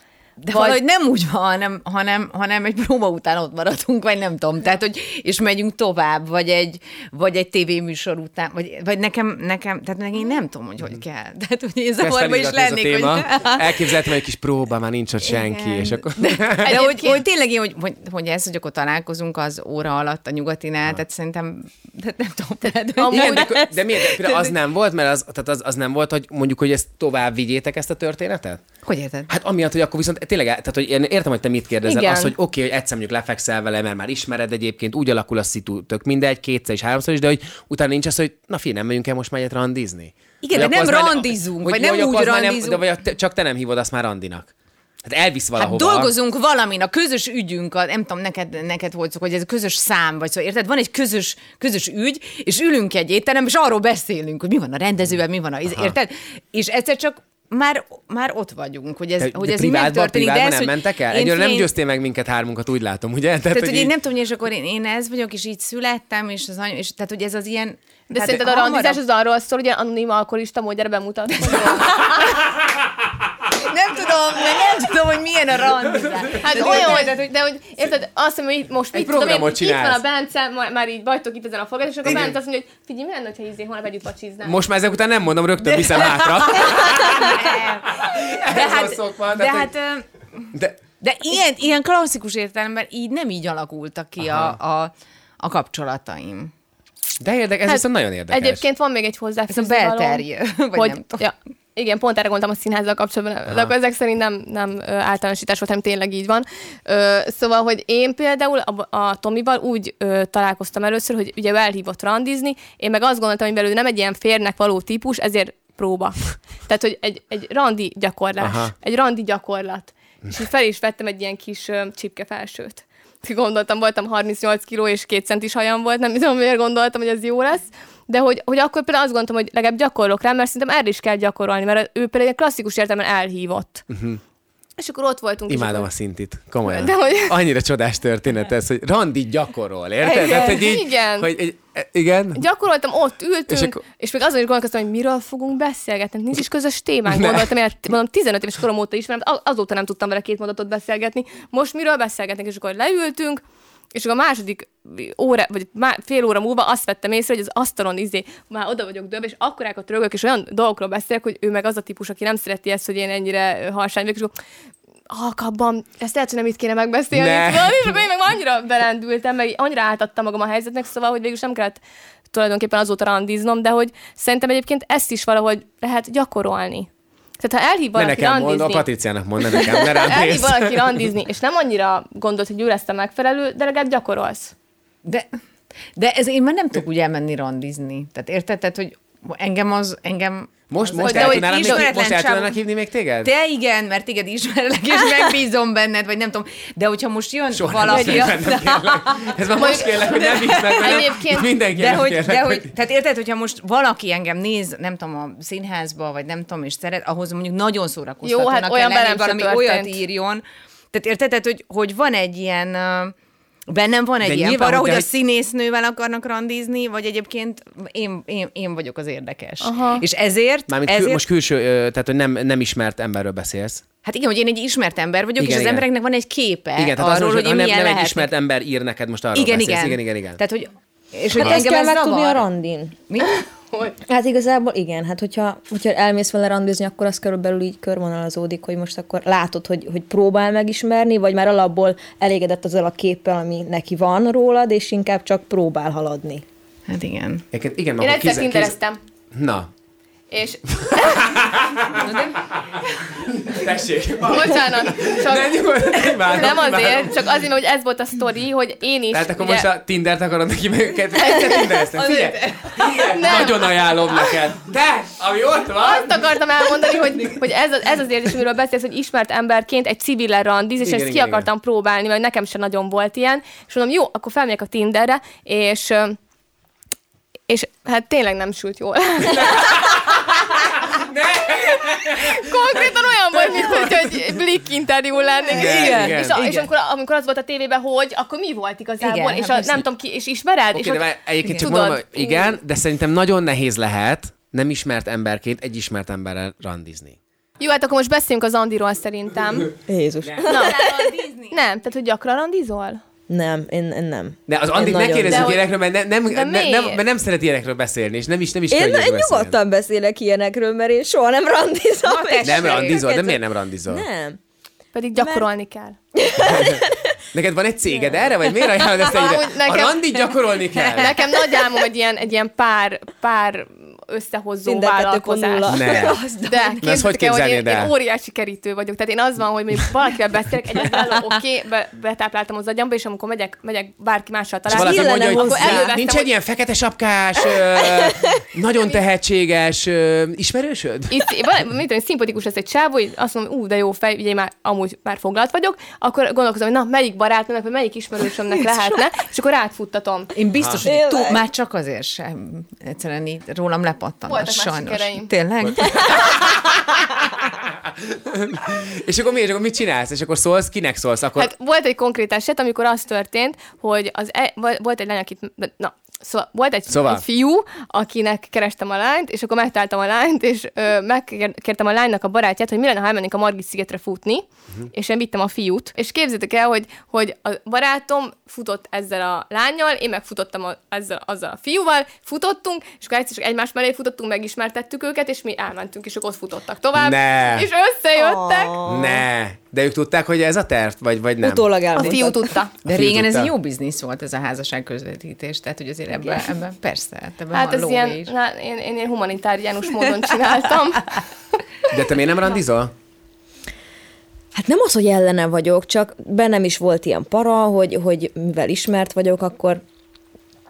C: De
E: Vagy-
C: valahogy nem úgy van, hanem, hanem, hanem egy próba után ott maradunk, vagy nem tudom. Tehát, hogy, és megyünk tovább, vagy egy, vagy egy tévéműsor után, vagy, vagy nekem, nekem, tehát nekem én nem tudom, hogy hogy kell. (laughs) Tehát, hogy én zavarba is
B: felizgatni ez a
C: lennék,
B: téma.
C: hogy... (laughs)
B: Elképzeltem egy kis próba, már nincs ott senki,
C: Igen.
B: és akkor...
C: De, de (laughs) hogy, hogy tényleg én, hogy, hogy, hogy ez, hogy akkor találkozunk az óra alatt a nyugatinál, tehát szerintem, tehát nem tudom. Tehát, hogy-
B: Igen, de, de miért? De az nem volt, mert az, tehát az, az nem volt, hogy mondjuk, hogy ezt tovább vigyétek ezt a történetet?
C: Hogy érted?
B: Hát amiatt, hogy akkor viszont tényleg, tehát hogy én értem, hogy te mit kérdezel,
E: Igen.
B: az, hogy oké, okay, hogy egyszer mondjuk lefekszel vele, mert már ismered egyébként, úgy alakul a szitu, tök mindegy, kétszer és háromszor is, de hogy utána nincs az, hogy na fi, nem megyünk el most már egyet randizni.
C: Igen,
B: Vagy
C: de nem
B: már
C: randizunk,
B: hogy
C: vagy nem úgy
B: már
C: randizunk.
B: de vagy te, csak te nem hívod azt már randinak. Hát elvisz
C: Hát
B: valahova.
C: dolgozunk valamin, a közös ügyünk, a, nem tudom, neked, neked volt szó, hogy ez a közös szám, vagy szóval érted? Van egy közös, közös ügy, és ülünk egy étteremben, és arról beszélünk, hogy mi van a rendezővel, mi van a, érted? És egyszer csak már, már ott vagyunk, hogy ez,
B: de,
C: hogy
B: de
C: ez így
B: privátban,
C: megtörténik.
B: privátban
C: ez,
B: nem
C: hogy
B: mentek el?
C: én
B: Egyről nem győztél meg minket hármunkat, úgy látom, ugye? Tehát,
C: Tehát, hogy én
B: így-
C: nem tudom, és akkor én, én ez vagyok, és így születtem, és az anya, és tehát, hogy ez az ilyen...
E: De
C: tehát
E: szerinted a randizás az arról szól, hogy anonim alkoholista módjára bemutatkozol? (laughs)
C: Nem tudom, mert nem tudom, hogy milyen a randizás.
E: Hát
C: De
E: olyan, hogy, de hogy érted, azt mondom, hogy most mit tudom én, itt van a Bence, már, így vagytok itt ezen a fogadás, és akkor
B: Igen.
E: Bence azt mondja, hogy figyelj, mi lenne, ha izé holnap együtt pacsiznánk?
B: Most már ezek után nem mondom, rögtön viszem hátra. (laughs)
C: De hát,
B: szokva,
C: de hát
B: De,
C: De ilyen, ilyen klasszikus értelemben így nem így alakultak ki a, a, a kapcsolataim.
B: De érdekes, ez viszont nagyon érdekes.
E: Hát Egyébként van még egy
C: Ez a belterje, (laughs) vagy
E: hogy,
C: nem tudom.
E: ja, igen, pont erre gondoltam a színházzal kapcsolatban, de akkor ezek szerint nem, nem általánosítás volt, hanem tényleg így van. Ö, szóval, hogy én például a, a Tomival úgy ö, találkoztam először, hogy ugye elhívott randizni, én meg azt gondoltam, hogy belül nem egy ilyen férnek való típus, ezért próba. (laughs) Tehát, hogy egy, egy randi gyakorlás,
B: Aha.
E: egy randi gyakorlat. És így fel is vettem egy ilyen kis ö, csipke felsőt. Gondoltam, voltam 38 kiló és két centis hajam volt, nem tudom miért gondoltam, hogy ez jó lesz. De hogy, hogy akkor például azt gondoltam, hogy legalább gyakorlok rá, mert szerintem erre is kell gyakorolni, mert ő például egy klasszikus értelemben elhívott. Uh-huh. És akkor ott voltunk.
B: Imádom
E: akkor...
B: a szintit, komolyan.
E: De hogy-
B: Annyira csodás történet ez, hogy randi gyakorol, érted?
E: Igen.
B: Hát, hogy így,
E: Igen.
B: Hogy, egy, e- igen?
E: Gyakoroltam, ott ültünk,
B: És akkor-
E: és még azon is gondolkoztam, hogy miről fogunk beszélgetni. Nincs is közös témánk, gondoltam, mert mondom, 15 éves korom óta ismerem, az- azóta nem tudtam vele két mondatot beszélgetni. Most miről beszélgetnek, és akkor leültünk, és akkor a második óra, vagy fél óra múlva azt vettem észre, hogy az asztalon izé, már oda vagyok döbb, és akkorákat rögök, és olyan dolgokról beszélek, hogy ő meg az a típus, aki nem szereti ezt, hogy én ennyire harsány vagyok, és akkor halkabban, ezt lehet, hogy nem itt kéne megbeszélni.
B: Ne.
E: És akkor én meg annyira belendültem, meg annyira átadtam magam a helyzetnek, szóval, hogy végül nem kellett tulajdonképpen azóta randiznom, de hogy szerintem egyébként ezt is valahogy lehet gyakorolni. Tehát ha elhív
B: Ne
E: valaki
B: nekem mond, a
E: randizni,
B: Patriciának mond, ne nekem, ne (laughs) rám
E: elhív valaki randizni, és nem annyira gondolt, hogy ő lesz a megfelelő, de legalább gyakorolsz.
C: De, de ez én már nem tudok úgy elmenni randizni. Tehát érted? Tehát, hogy engem az, engem...
B: Most, most
C: de
B: el
C: hogy
B: tudnának még, most el tudnának hívni még téged?
C: Te igen, mert téged ismerlek, és (laughs) megbízom benned, vagy nem tudom. De hogyha most jön
B: Soha
C: valaki...
B: nem kérlek. Ez már most kérlek, hogy nem bennem.
E: Egyébként-
B: mindenki
C: De hogy,
B: kérlek,
C: de hogy, tehát érted, hogyha most valaki engem néz, nem tudom, a színházba, vagy nem tudom, és szeret, ahhoz mondjuk nagyon szórakoztatónak
E: Jó, hát olyan
C: kell lenni, hogy valami
E: történt.
C: olyat írjon. Tehát érted, tehát, hogy, hogy van egy ilyen... Uh, Bennem van egy
B: De
C: ilyen para,
B: hogy
C: hogy a
B: hogy-
C: színésznővel akarnak randizni, vagy egyébként én, én, én vagyok az érdekes.
E: Aha.
C: És ezért,
B: Mármint
C: ezért
B: kül, most külső, tehát hogy nem, nem ismert emberről beszélsz.
C: hát igen, hogy én egy ismert ember vagyok,
B: Igen,
C: és az
B: igen.
C: embereknek van egy képe
B: Igen, tehát
C: arról,
B: az,
C: hogy én
B: nem,
C: milyen
B: nem egy ismert ember ír neked most arról
C: Igen,
B: beszélsz.
C: igen.
B: igen, igen, igen.
C: Tehát, hogy és hogy
D: Hát ezt
C: engem
D: kell
C: ez
D: megtudni a randin.
C: Mi?
D: Hát igazából igen, hát hogyha, hogyha elmész vele randizni, akkor az körülbelül így körvonalazódik, hogy most akkor látod, hogy, hogy próbál megismerni, vagy már alapból elégedett azzal a képpel, ami neki van rólad, és inkább csak próbál haladni.
C: Hát igen.
B: Egyébként igen,
E: Én egyszer
B: kiz-
E: tindereztem,
B: kiz- Na,
E: és (laughs)
B: tessék.
E: bocsánat, csak
B: Ne, nyugodtan, imádom,
E: nem
B: imádom.
E: azért, csak azért, hogy ez volt a sztori, hogy én is...
B: Tehát akkor
E: ugye-
B: most a Tindert akarod neki meg őket. Egyszer Tindereztem, figyelj. Nagyon ajánlom neked. Te, ami ott van.
E: Azt akartam elmondani, hogy, hogy ez, az, ez az érzés, amiről beszélsz, hogy ismert emberként egy civil randiz, és
B: Igen,
E: ezt ki
B: igen,
E: akartam próbálni, mert nekem sem nagyon volt ilyen, és mondom, jó, akkor felmegyek a Tinderre, és és hát tényleg nem sült jól. (laughs) Konkrétan olyan volt, mint hogy, hogy blik interjú lennék.
B: Igen, igen.
E: És, a, és
C: Igen.
E: amikor, amikor az volt a tévében, hogy, akkor mi volt igazából?
C: Igen,
E: és
C: hát
E: a, nem tudom ki, és ismered?
B: Oké,
E: és
B: de
E: ott-
B: egyébként csak
E: Tudod,
B: mondom, hogy igen, de szerintem nagyon nehéz lehet nem ismert emberként egy ismert emberrel randizni.
E: Jó, hát akkor most beszéljünk az Andiról szerintem.
D: Jézus.
E: Na. Nem, tehát hogy gyakran randizol?
D: Nem, én, én nem.
B: De az
D: Én
B: Andit ne
D: nagyon-
B: kérdezzük
E: De hogy-
B: ilyenekről, mert, ne, nem,
E: De
B: ne, nem, mert nem szeret ilyenekről beszélni, és nem is, nem is
D: Én, én
B: beszélni.
D: nyugodtan beszélek ilyenekről, mert én soha nem randizom. és
B: Nem randizol, de miért nem randizol?
D: Nem.
E: Pedig gyakorolni kell. (laughs)
B: Neked van egy céged erre, vagy miért ajánlod ezt egyre?
E: Nekem-
B: A randit gyakorolni kell.
E: Nekem nagy álmom egy ilyen, egy ilyen pár, pár összehozó
D: Tinder
E: vállalkozás.
D: 2.0.
B: Ne. (laughs)
E: De
B: Na, ezt hogy
E: képzeljétek el, hogy
B: képzelnéd
E: én,
B: el?
E: én óriási kerítő vagyok. Tehát én az van, hogy mondjuk valakivel beszélek, egyébként oké, okay, be, betápláltam az agyamba, és amikor megyek, megyek bárki mással találkozni,
B: mondja, hogy
E: előveszem,
B: nincs egy
E: hogy-
B: ilyen fekete sapkás, ö, nagyon tehetséges ö, ismerősöd?
E: itt, van, mit tudom, szimpatikus lesz egy csávó, hogy azt mondom, ú, de jó fej, ugye én már amúgy már foglalt vagyok, akkor gondolkozom, hogy na, melyik barátomnak, vagy melyik ismerősömnek lehetne, és akkor átfuttatom.
C: Én biztos, hogy
D: Tényleg?
C: túl, már csak azért sem egyszerűen így rólam lepattanak,
E: Voltak
C: sajnos.
E: sikereim.
C: Tényleg?
B: És akkor mi, és akkor mit csinálsz? És akkor szólsz, kinek szólsz? Akkor...
E: Hát volt egy konkrét eset, amikor az történt, hogy az e, vol- volt egy lány, akit, na, szóval volt egy,
B: Szóval.
E: egy fiú, akinek kerestem a lányt, és akkor megtaláltam a lányt, és ö, megkértem a lánynak a barátját, hogy mi lenne, ha elmennénk a Margit szigetre futni, uh-huh. és én vittem a fiút, és képzétek el, hogy, hogy a barátom futott ezzel a lányjal, én meg futottam a, ezzel, azzal a fiúval, futottunk, és akkor egyszer csak egymás mellé futottunk, megismertettük őket, és mi elmentünk, és ők ott futottak tovább,
B: Ne.
E: és összejöttek,
D: Ah.
B: Ne. De ők tudták, hogy ez a terv, vagy, vagy nem?
D: Utólag
E: A
D: elmondtad.
E: fiú tudta.
C: De
B: fiú
C: régen ez
B: tudta.
C: egy jó biznisz volt, ez a házasság közvetítés. Tehát, hogy azért ebben, ebben persze, hát ebben
E: Hát
C: van
E: ez ilyen,
C: is.
E: na, én, én ilyen humanitáriánus módon csináltam. (laughs)
B: De te miért nem randizol?
D: Hát nem az, hogy ellene vagyok, csak bennem is volt ilyen para, hogy, hogy mivel ismert vagyok, akkor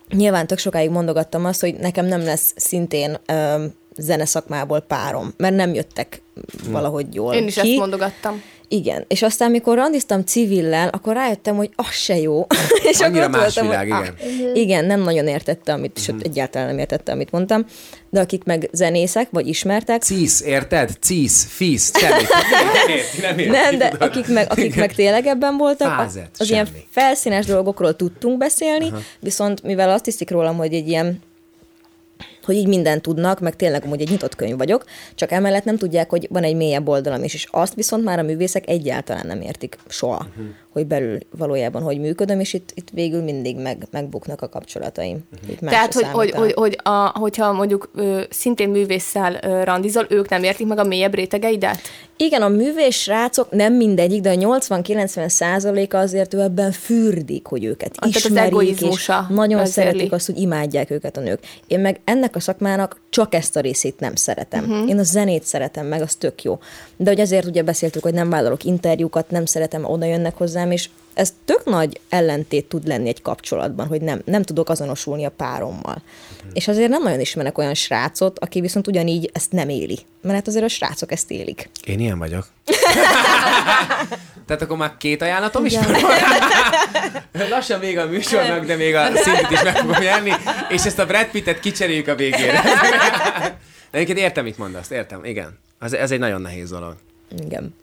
D: nyilván tök sokáig mondogattam azt, hogy nekem nem lesz szintén ö, zeneszakmából párom, mert nem jöttek valahogy jól
E: Én is
D: ki.
E: ezt mondogattam.
D: Igen, és aztán, mikor randiztam civillel, akkor rájöttem, hogy az se jó. (laughs) és
B: Annyira
D: akkor
B: más
D: voltam,
B: világ,
D: hogy,
B: igen.
D: Ah, igen, nem nagyon értette, amit, sőt, egyáltalán nem értette, amit mondtam, de akik meg zenészek, vagy ismertek,
B: Cisz, érted? Cisz, fisz, semmit. (laughs) Nem érti, nem érti.
D: nem, de
B: tudod.
D: akik meg, akik meg tényleg ebben voltak, a-
B: Fázet,
D: az ilyen
B: semmi.
D: felszínes dolgokról tudtunk beszélni, Aha. viszont mivel azt hiszik rólam, hogy egy ilyen hogy így mindent tudnak, meg tényleg amúgy egy nyitott könyv vagyok, csak emellett nem tudják, hogy van egy mélyebb oldalam is, és azt viszont már a művészek egyáltalán nem értik soha, uh-huh. Hogy belül valójában hogy működöm, és itt, itt végül mindig meg, megbuknak a kapcsolataim. Uh-huh.
E: Tehát, hogy, hogy, hogy, hogy a, hogyha mondjuk ö, szintén művésszel ö, randizol, ők nem értik meg a mélyebb rétegeidet?
D: Igen, a művés srácok nem mindegyik, de a 80-90 százaléka azért ő ebben fürdik, hogy őket
E: Ah, tehát az
D: ismerik, és nagyon szeretik azt, hogy imádják őket a nők. Én meg ennek a szakmának csak ezt a részét nem szeretem. Uh-huh. Én a zenét szeretem meg, az tök jó. De hogy ezért ugye beszéltük, hogy nem vállalok interjúkat, nem szeretem, oda jönnek hozzám, és ez tök nagy ellentét tud lenni egy kapcsolatban, hogy nem, nem tudok azonosulni a párommal. Uh-huh. És azért nem nagyon ismerek olyan srácot, aki viszont ugyanígy ezt nem éli. Mert hát azért a srácok ezt élik.
B: Én ilyen vagyok. (laughs) Tehát akkor már két ajánlatom is van? (laughs) Lassan még a műsornak, de még a szintet is meg fogom nyerni, és ezt a Brad Pittet kicseréljük a végére. (laughs) De egyébként értem, mit mondasz, értem, igen. Ez, ez egy nagyon nehéz dolog.
D: Igen.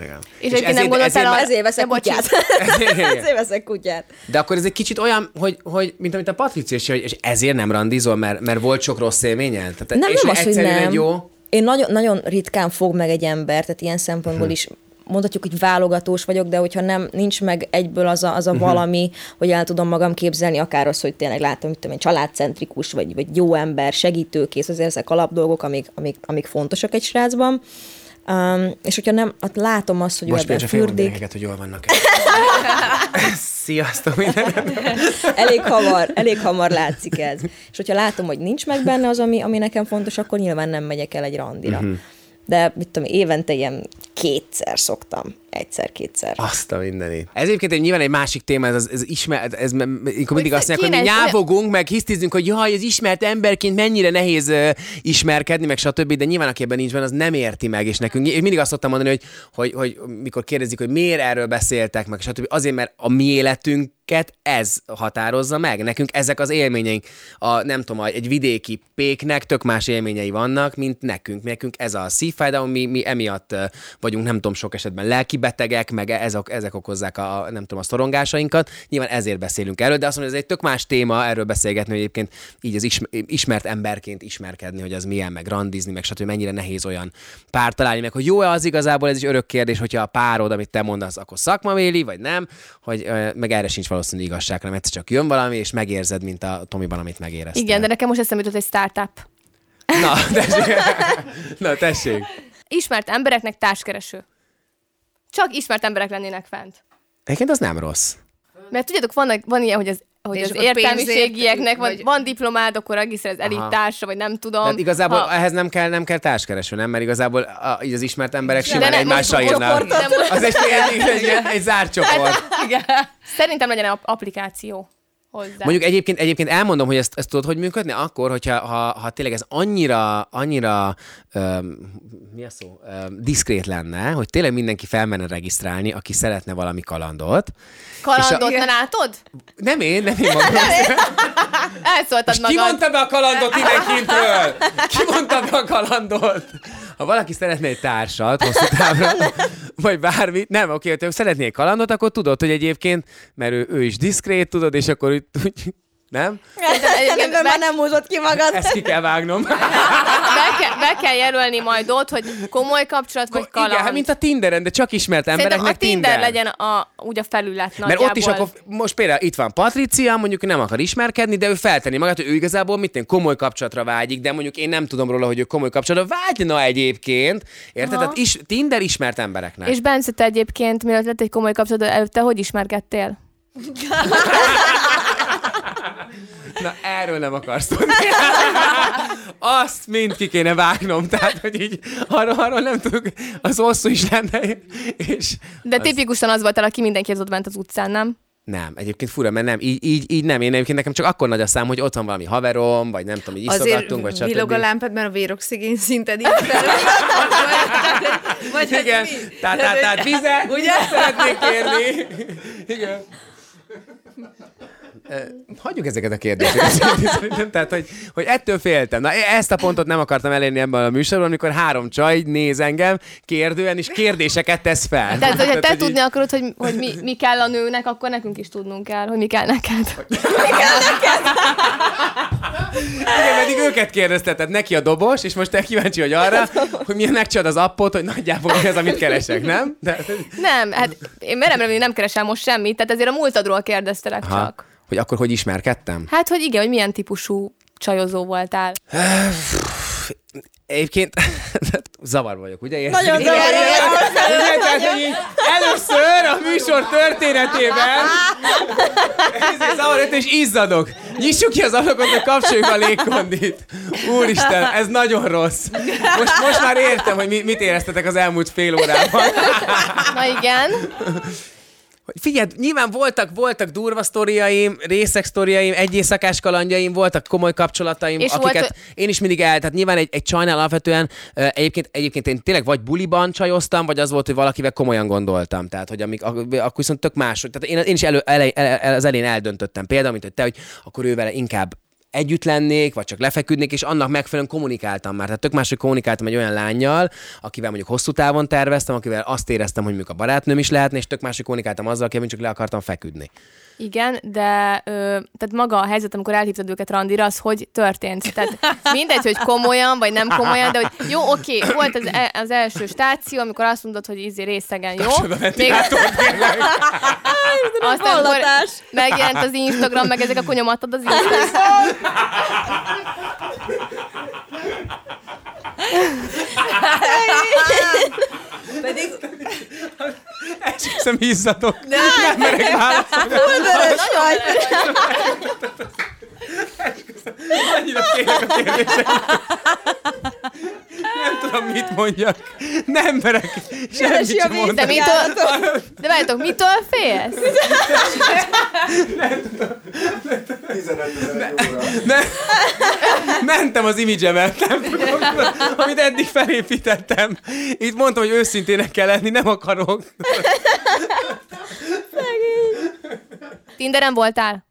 B: Igen.
E: És egyébként nem gondoltál
B: ezért
D: Ezért veszek kutyát. (laughs)
B: Igen.
D: Ezért veszek kutyát.
B: De akkor ez egy kicsit olyan, hogy, hogy mint amit a Patricia is, és ezért nem randizol, mert, mert volt sok rossz élményed? Tehát,
D: Nem,
B: és
D: nem az, hogy nem.
B: jó...
D: Én nagyon, nagyon ritkán fog meg egy ember, tehát ilyen szempontból is mondhatjuk, hogy válogatós vagyok, de hogyha nem nincs meg egyből az a, az a valami, hogy el tudom magam képzelni, akár az, hogy tényleg látom, hogy egy családcentrikus, vagy, vagy jó ember, segítőkész, azért ezek alapdolgok, amik, amik, amik fontosak egy srácban. Um, és hogyha nem, hát látom azt, hogy ő
B: Most
D: ebben
B: például félmondom
D: fürdik,
B: hogy jól vannak. (laughs) Sziasztok minden. (laughs)
D: elég hamar, elég hamar látszik ez. És hogyha látom, hogy nincs meg benne az, ami, ami nekem fontos, akkor nyilván nem megyek el egy randira. Uh-huh. De mit tudom, évente ilyen kétszer szoktam. Egyszer-kétszer.
B: Azt a mindenit. Ez egyébként egy, nyilván egy másik téma, ez, ez, ez ismer, ez, ez, mindig azt mondják, hogy mi nyávogunk, meg hisztizünk, hogy jaj, az ismert emberként mennyire nehéz uh, ismerkedni, meg stb., de nyilván aki ebben nincs benne, az nem érti meg, és nekünk, én mindig azt szoktam mondani, hogy, hogy, hogy mikor kérdezik, hogy miért erről beszéltek, meg stb., azért, mert a mi életünk ez határozza meg. Nekünk ezek az élményeink. A, nem tudom, egy vidéki péknek tök más élményei vannak, mint nekünk. Nekünk ez a szívfájdalom, mi, mi emiatt vagyunk, nem tudom, sok esetben lelkibetegek, meg ezek, ezek okozzák a, nem tudom, a szorongásainkat. Nyilván ezért beszélünk erről, de azt mondom, hogy ez egy tök más téma erről beszélgetni, hogy egyébként így az ismer, ismert emberként ismerkedni, hogy az milyen, meg randizni, meg stb. mennyire nehéz olyan pár találni, meg hogy jó-e az igazából, ez is örök kérdés, hogyha a párod, amit te mondasz, akkor szakmavéli, vagy nem, hogy meg erre sincs valószínű igazság, hanem egyszer csak jön valami, és megérzed, mint a Tomiban, amit megéreztél.
E: Igen, de nekem most eszembe jutott egy startup.
B: Na, tessék. (laughs) Na, tessék.
E: Ismert embereknek társkereső. Csak ismert emberek lennének fent.
B: Egyébként az nem rossz.
E: Mert tudjátok, van, van ilyen, hogy az, hogy az értelmiségieknek
C: vagy-
E: van diplomád, akkor egészen az elit
B: Aha.
E: társa, vagy nem tudom.
B: Tehát igazából
E: Ha-
B: ehhez nem kell, nem kell társkereső, nem? Mert igazából a, így az ismert emberek
E: De
B: simán egymással írnak. Az egy, egy, egy, egy, egy zárt csoport.
E: Igen. Szerintem legyen ap- applikáció hozzá.
B: Mondjuk egyébként, egyébként elmondom, hogy ezt, ezt tudod, hogy működni? Akkor, hogyha ha, ha tényleg ez annyira, annyira öm, mi a szó? Öm, diszkrét lenne, hogy tényleg mindenki felmenne regisztrálni, aki szeretne valami kalandot.
E: Kalandot,
B: és a-
E: látod?
B: Nem én, nem én (laughs) magam.
E: Elszóltad
B: És ki
E: magad.
B: mondta be a kalandot innen kintről? Ki mondta be a kalandot? Ha valaki szeretne egy társat hosszú távra, (laughs) vagy bármit, nem, oké, ha te szeretnél kalandot, akkor tudod, hogy egyébként, mert ő, ő is diszkrét, tudod, és akkor úgy, úgy Nem? (laughs)
E: Egyébként
D: Ebben már nem húzott ki magad.
B: Ezt ki kell vágnom.
E: be, kell, be kell jelölni majd ott, hogy komoly kapcsolat, vagy kaland.
B: Igen, hát mint a Tinderen, de csak ismert embereknek
E: a Tinder,
B: Tinder.
E: legyen a, úgy a felület
B: Mert ott is akkor, most például itt van Patricia, mondjuk nem akar ismerkedni, de ő feltenni magát, hogy ő igazából mit én komoly kapcsolatra vágyik, de mondjuk én nem tudom róla, hogy ő komoly kapcsolatra vágyna egyébként. Érted?
E: Aha.
B: Tehát is, Tinder ismert embereknek.
E: És Bence, te egyébként, mielőtt lett egy komoly kapcsolat, előtte hogy ismerkedtél? (laughs)
B: Na, erről nem akarsz tudni. (laughs) Azt mind ki kéne vágnom, tehát, hogy így arról, arról nem tudok, az hosszú is lenne, és
E: De
B: az...
E: tipikusan az voltál, aki mindenki ott bent az utcán, nem?
B: Nem, egyébként fura, mert nem, így, így, így nem. Én egyébként nekem csak akkor nagy a szám, hogy ott van valami haverom, vagy nem tudom, így
C: Azért
B: iszogattunk, vagy stb.
C: villog a lámpád, mert a véroxigén szinted így (laughs) fel. Vagy hogy
B: Igen, tehát, tehát, tehát vizet,
C: Ugye?
B: szeretnék kérni. Igen. Hagyjuk ezeket a kérdéseket. (laughs) Tehát, hogy, hogy ettől féltem. Na, ezt a pontot nem akartam elérni ebben a műsorban, amikor három csaj néz engem kérdően, és kérdéseket tesz fel.
E: Tehát, hogyha te
B: hogy így-
E: tudni akarod, hogy, hogy mi, mi kell a nőnek, akkor nekünk is tudnunk kell, hogy mi kell neked.
B: Igen, eddig őket kérdezteted, neki a dobos, és most te kíváncsi vagy arra, hogy milyen megcsinálod az appot, hogy nagyjából mi az, amit keresek, nem? De,
E: Nem, hát én merem remélni, nem keresel most semmit, tehát ezért a múltadról kérdeztelek
B: ha,
E: csak.
B: Hogy akkor hogy ismerkedtem?
E: Hát, hogy igen, hogy milyen típusú csajozó voltál.
B: Egyébként (laughs) zavar vagyok, ugye?
D: Nagyon zavar
B: igen,
D: vagyok.
B: igen, tehát, hogy így először a műsor történetében (laughs) zavar és izzadok. Nyissuk ki az ablakot, hogy kapcsoljuk a légkondit. Úristen, ez nagyon rossz. Most, most már értem, hogy mi, mit éreztetek az elmúlt fél órában.
E: Na igen. (laughs)
B: Hogy Figyelj, nyilván voltak, voltak durva sztoriaim, részek sztoriaim, egy éjszakás kalandjaim, voltak komoly kapcsolataim,
E: És
B: akiket
E: volt-
B: én is mindig el, tehát nyilván egy, egy csajnál alapvetően egyébként, egyébként én tényleg vagy buliban csajoztam, vagy az volt, hogy valakivel komolyan gondoltam. Tehát, hogy amik, ak- akkor viszont tök más. Tehát én, én is elő, ele, ele, az elén eldöntöttem például, mint hogy te, hogy akkor ővel inkább együtt lennék, vagy csak lefeküdnék, és annak megfelelően kommunikáltam már. Tehát tök más, hogy kommunikáltam egy olyan lányjal, akivel mondjuk hosszú távon terveztem, akivel azt éreztem, hogy mondjuk a barátnőm is lehetne, és tök más, hogy kommunikáltam azzal, akivel csak le akartam feküdni.
E: Igen, de ö, tehát maga a helyzet, amikor elhívtad őket randira, az hogy történt? Tehát mindegy, hogy komolyan, vagy nem komolyan, de hogy jó, oké, volt az, e- az első stáció, amikor azt mondod, hogy izé részegen jó. Még, aztán akkor megjelent az Instagram, meg ezek a konyomatod az Instagram.
C: Pedig
B: Esküszöm, izzadok. Nem, nem merek válaszolni.
D: Vörös vagy.
B: Annyira félek a kérdések. Nem tudom, mit mondjak. Nem merek semmit sem
E: De
B: mondani.
E: mitől, de várjátok, mitől félsz?
G: 15 ezer óra.
B: Ne, mentem az imidzsemet, nem tudom, amit eddig felépítettem. Itt mondtam, hogy őszintének kell lenni, nem akarok.
E: Tinderen voltál?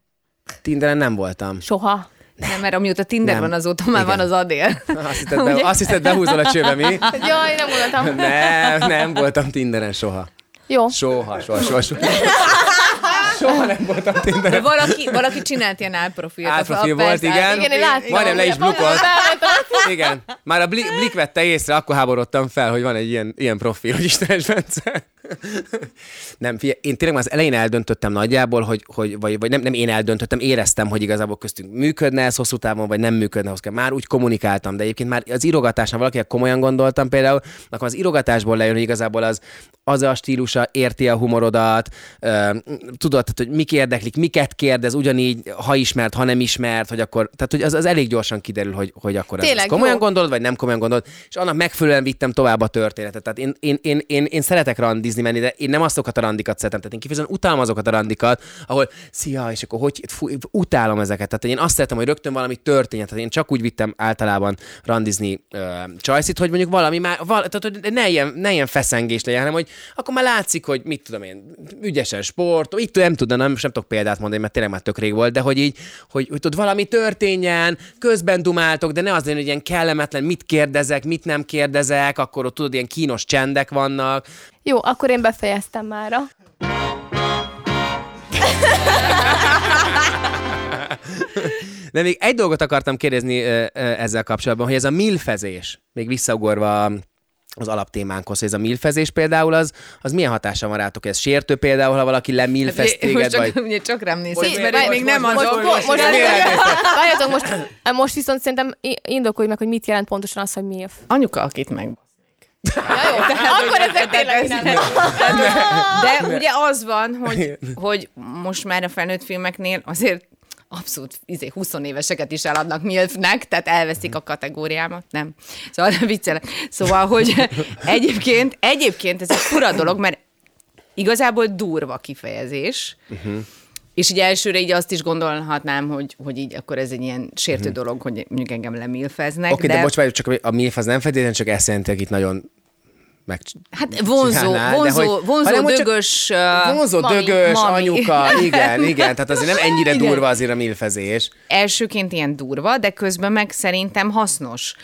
B: Tinderen nem voltam.
E: Soha.
C: nem, mert amióta Tinder
B: Nem.
C: van, azóta már
B: Igen.
C: van az adél. (laughs)
B: Azt hitted, be, azt hitted behúzol a csőbe, mi? (laughs)
E: Jaj, nem gondoltam. (laughs)
B: Nem, nem voltam Tinderen soha.
E: Jó.
B: Soha, soha, soha, soha. Soha nem voltam
C: De
B: Tinderen.
C: valaki, valaki csinált ilyen álprofilt.
B: Álprofil volt,
C: persze.
B: igen.
E: Igen, én láttam.
B: Majdnem le is blukkolt. Igen. Már a Blik, Blik vette észre, akkor háborodtam fel, hogy van egy ilyen, ilyen profil, hogy Istenes Bence. (laughs) Nem, figyelj, én tényleg már az elején eldöntöttem nagyjából, hogy, hogy vagy, vagy nem, nem én eldöntöttem, éreztem, hogy igazából köztünk működne ez hosszú távon, vagy nem működne távon. Már úgy kommunikáltam, de egyébként már az írogatásnál valakivel komolyan gondoltam például, akkor az írogatásból lejön, hogy igazából az, az a stílusa, érti a humorodat, ö, tudod, tehát, hogy mik érdeklik, miket kérdez, ugyanígy, ha ismert, ha nem ismert, hogy akkor, tehát hogy az, az elég gyorsan kiderül, hogy, hogy akkor
E: Tényleg
B: ez komolyan
E: jó.
B: gondolod, vagy nem komolyan gondolod, és annak megfelelően vittem tovább a történetet. Tehát én, én, én, én, én szeretek randizni menni, de én nem azokat a randikat szeretem. Tehát én kifejezetten utálom azokat a randikat, ahol szia, és akkor hogy fú, utálom ezeket. Tehát én azt szeretem, hogy rögtön valami történjen. Tehát én csak úgy vittem általában randizni uh, csajszit, hogy mondjuk valami már, val, tehát hogy ne ilyen, ne ilyen feszengés legyen, hanem hogy akkor már látszik, hogy mit tudom én, ügyesen sport, itt nem tudom, nem, nem tudok példát mondani, mert tényleg már tök rég volt, de hogy így, hogy, hogy tudod, valami történjen, közben dumáltok, de ne az legyen, hogy ilyen kellemetlen, mit kérdezek, mit nem kérdezek, akkor ott tudod, ilyen kínos csendek vannak.
E: Jó, akkor én befejeztem mára.
B: De még egy dolgot akartam kérdezni ezzel kapcsolatban, hogy ez a milfezés, még visszaugorva az alaptémánkhoz, hogy ez a milfezés például, az, az milyen hatása van rátok? Ez sértő például, ha valaki lemilfez
C: Most
B: téged,
C: csak,
B: vagy... (laughs)
C: ugye csak rám nézett,
B: Most
C: mert én még nem
B: most-
C: az
B: most-
E: Most, most, most, most viszont szerintem indokolj meg, hogy mit jelent pontosan az, hogy MILF.
C: Anyuka, akit meg.
E: Ja, jó, akkor ezek tényleg nem.
C: De ugye az van, hogy, hogy most már a felnőtt filmeknél azért abszolút izé, 20 éveseket is eladnak milfnek, tehát elveszik a kategóriámat, nem. Szóval (laughs) viccelek. Szóval, hogy egyébként, egyébként ez egy fura dolog, mert igazából durva kifejezés, uh-huh. És így elsőre így azt is gondolhatnám, hogy, hogy így akkor ez egy ilyen sértő uh-huh. dolog, hogy mondjuk engem lemilfeznek.
B: Oké, okay, de, bocs, várj, csak a milf az nem feltétlenül csak ezt jelenti, hogy itt nagyon meg...
C: Hát vonzó,
B: de
C: vonzó,
B: hogy-
C: vonzó dögös... uh,
B: Vonzó,
C: mami,
B: dögös,
C: mami.
B: anyuka, (laughs) igen, igen, tehát azért nem ennyire
C: Igen.
B: durva azért a milfezés.
C: elsőként ilyen durva, de közben meg szerintem hasznos.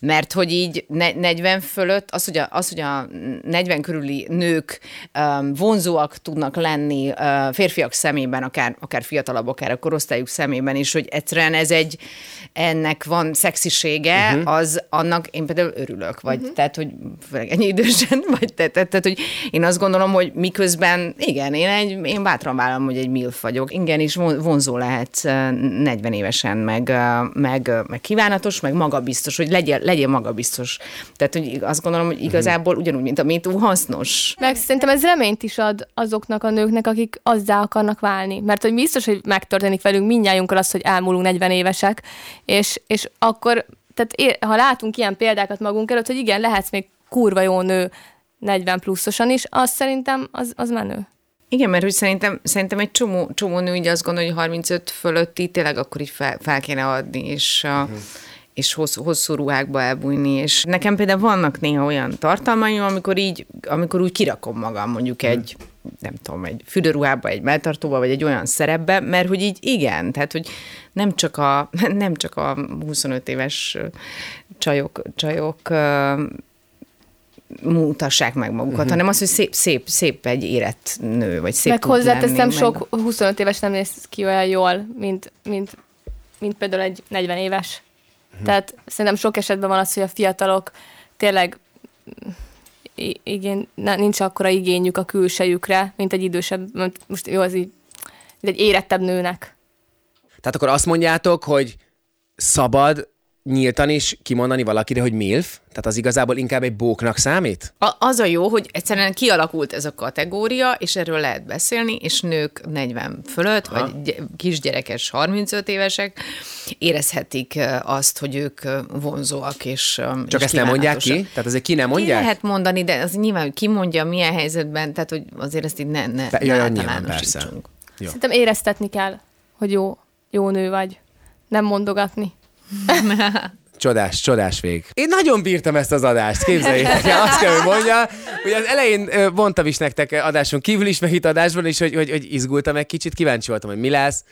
C: Mert hogy így ne, 40 fölött, az, hogy a, az, hogy a 40 körüli nők um, vonzóak tudnak lenni uh, férfiak szemében, akár, akár fiatalabb, akár a korosztályuk szemében is, hogy egyszerűen ez egy, ennek van szexisége, uh-huh. az annak én például örülök, vagy uh-huh. tehát, hogy főleg ennyi idősen, (laughs) vagy tehát, tehát, tehát, hogy én azt gondolom, hogy miközben, igen, én, egy, én bátran vállalom, hogy egy milf vagyok. Igen, von- vonzó lehet uh, 40 évesen, meg, uh, meg, uh, meg kívánatos, meg magabiztos, hogy legyél, legyél magabiztos. Tehát, hogy azt gondolom, hogy igazából ugyanúgy, mint a MeToo, hasznos.
E: Meg szerintem ez reményt is ad azoknak a nőknek, akik azzá akarnak válni. Mert hogy biztos, hogy megtörténik velünk mindnyájunkkal az, hogy elmúlunk 40 évesek, és, és akkor, tehát ha látunk ilyen példákat magunk előtt, hogy igen, lehetsz még kurva jó nő 40 pluszosan is, az szerintem az, az menő.
C: Igen, mert hogy szerintem, szerintem egy csomó, csomó nő így azt gondolja, hogy 35 fölötti tényleg akkor így fel, fel kéne adni, és, uh-huh. És hosszú, hosszú ruhákba elbújni, és nekem például vannak néha olyan tartalmaim, amikor így, amikor úgy kirakom magam mondjuk egy, nem tudom, egy fürdőruhába, egy melltartóba, vagy egy olyan szerepbe, mert hogy így igen, tehát hogy nem csak a, (laughs) nem csak a 25 éves csajok, csajok mutassák meg magukat, uh-huh. hanem az, hogy szép, szép, szép egy érett nő, vagy szép
E: meg hozzáteszem, sok 25 éves nem néz ki olyan jól, mint, mint, mint például egy 40 éves. Tehát szerintem sok esetben van az, hogy a fiatalok tényleg i- igény, ne- nincs akkora igényük a külsejükre, mint egy idősebb, most jó, az így, egy érettebb nőnek.
B: Tehát akkor azt mondjátok, hogy szabad nyíltan is kimondani valakire, hogy MILF? Tehát az igazából inkább egy bóknak számít?
C: A, az a jó, hogy egyszerűen kialakult ez a kategória, és erről lehet beszélni, és nők 40 fölött, Aha. vagy gy- kisgyerekes 35 évesek érezhetik azt, hogy ők vonzóak, és
B: Csak
C: és
B: ezt nem mondják ki? Tehát azért ki nem
C: Ki
B: mondják?
C: lehet mondani, de az nyilván, hogy ki mondja, milyen helyzetben, tehát hogy azért ezt így ne, ne,
B: Pe-
C: ne
B: ja, ja, nyilván,
C: általánosítsunk.
B: Jó.
E: Szerintem éreztetni kell, hogy jó, jó nő vagy. Nem mondogatni. (laughs)
B: Csodás, csodás vég. Én nagyon bírtam ezt az adást, képzeljétek el, (laughs) azt kell, hogy mondja. Ugye az elején mondtam is nektek adáson kívül is, meg itt adásban is, hogy, hogy, hogy izgultam egy kicsit, kíváncsi voltam, hogy mi lesz,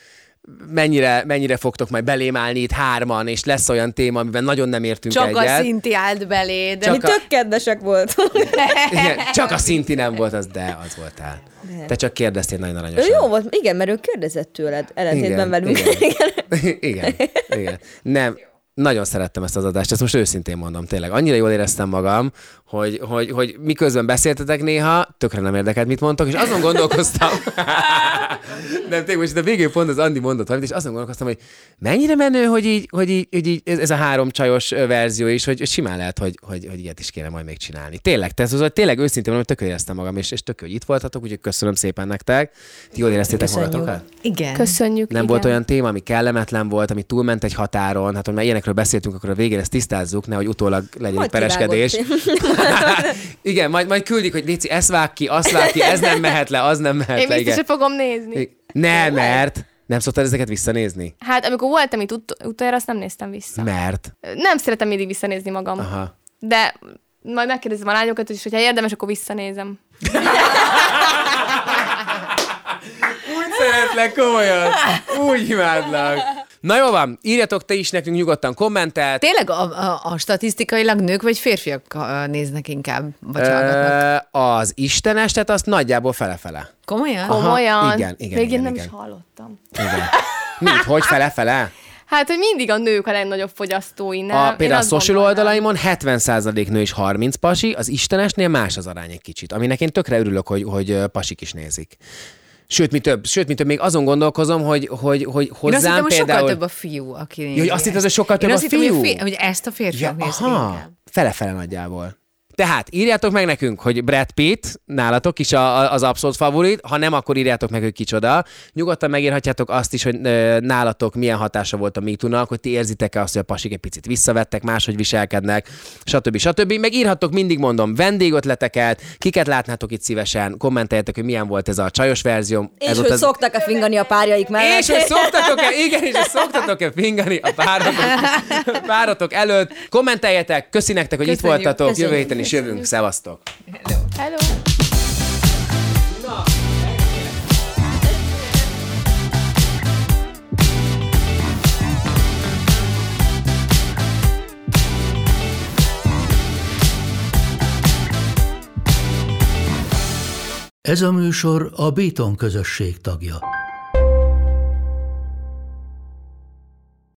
B: mennyire, mennyire fogtok majd belém állni itt hárman, és lesz olyan téma, amiben nagyon nem értünk
C: Csak
B: egyet.
C: a szinti állt belé, de
B: Csak
D: Mi
B: a-
D: tök kedvesek voltunk. (laughs)
B: Igen, csak a szinti nem volt az, de az voltál. Te csak kérdeztél nagyon
D: Ő
B: aranyosan.
D: jó volt, igen, mert ő kérdezett tőled, ellentétben velünk.
B: Igen. (laughs) igen, igen. Nem, nagyon szerettem ezt az adást, ezt most őszintén mondom, tényleg. Annyira jól éreztem magam, hogy, hogy, hogy miközben beszéltetek néha, tökre nem érdekelt, mit mondtok, és azon gondolkoztam, (laughs) nem, tényleg most a végén pont az Andi mondott valamit, és azon gondolkoztam, hogy mennyire menő, hogy így, hogy így, hogy így ez, a három csajos verzió is, hogy simán lehet, hogy, hogy, hogy ilyet is kéne majd még csinálni. Tényleg, tehát az, hogy tényleg őszintén mondom, hogy tökre éreztem magam, és, és tök, hogy itt voltatok, úgyhogy köszönöm szépen nektek. Ti jól éreztétek
D: Köszönjük.
B: magatokat?
C: igen.
E: Köszönjük.
B: Nem
E: igen.
B: volt olyan téma, ami kellemetlen volt, ami túlment egy határon, hát hogy már ilyenekről beszéltünk, akkor a végén ezt tisztázzuk, nehogy utólag legyen egy
D: Majd
B: pereskedés. (laughs) (laughs) igen, majd, majd küldik, hogy Léci, ezt vág ki, azt vág ki, ez nem mehet le, az nem mehet
E: Én
B: le.
E: biztos,
B: Igen.
E: hogy fogom nézni.
B: Nem, mert nem szoktál ezeket visszanézni?
E: Hát amikor voltam itt ut- utoljára, azt nem néztem vissza.
B: Mert.
E: Nem szeretem mindig visszanézni magam.
B: Aha.
E: De majd megkérdezem a lányokat is, hogyha érdemes, akkor visszanézem. (laughs)
B: Úgy szeretlek komolyan. Úgy imádlak. Na jó van, írjatok te is nekünk nyugodtan kommentelt.
C: Tényleg a, a, a statisztikailag nők vagy férfiak néznek inkább, vagy hallgatnak?
B: Ö, az istenestet azt nagyjából fele-fele.
C: Komolyan?
B: Aha,
E: Komolyan.
B: igen, igen,
E: Még
B: igen,
E: én nem
B: igen.
E: is hallottam.
B: Igen. Mit, hogy fele-fele?
E: Hát, hogy mindig a nők a legnagyobb fogyasztói, nem?
B: A, például a social oldalaimon 70% nő és 30 pasi, az Istenesnél más az arány egy kicsit, aminek én tökre örülök, hogy, hogy pasik is nézik. Sőt, mi több, sőt, mi több, még azon gondolkozom, hogy, hogy, hogy
C: Én azt hittem,
B: hozzám például...
C: sokkal több a fiú, aki nézi
B: hogy azt hitted,
C: ezt.
B: hogy sokkal több
C: Én
B: a
C: azt hittem, hogy,
B: fiú?
C: fi- hogy ezt a férfiak ja, nézik inkább.
B: fele-fele nagyjából. Tehát írjátok meg nekünk, hogy Brad Pitt nálatok is a, a- az abszolút favorit, ha nem, akkor írjátok meg, hogy kicsoda. Nyugodtan megírhatjátok azt is, hogy ö, nálatok milyen hatása volt a MeToo-nak, hogy ti érzitek-e azt, hogy a pasik egy picit visszavettek, máshogy viselkednek, stb. stb. Meg írhattok, mindig mondom, vendégötleteket, kiket látnátok itt szívesen, kommenteljetek, hogy milyen volt ez a csajos verzió.
D: És
B: ez
D: hogy
B: az...
D: szoktak-e fingani a párjaik mellett.
B: És hogy szoktatok-e, igen, és hogy szoktatok-e fingani a párotok, (laughs) párotok előtt. Kommenteljetek, köszi nektek, hogy itt
C: Köszönjük,
B: voltatok,
D: köszönjük.
B: jövő héten is jövünk, szevasztok.
E: Hello!
A: Ez a műsor a Béton közösség tagja.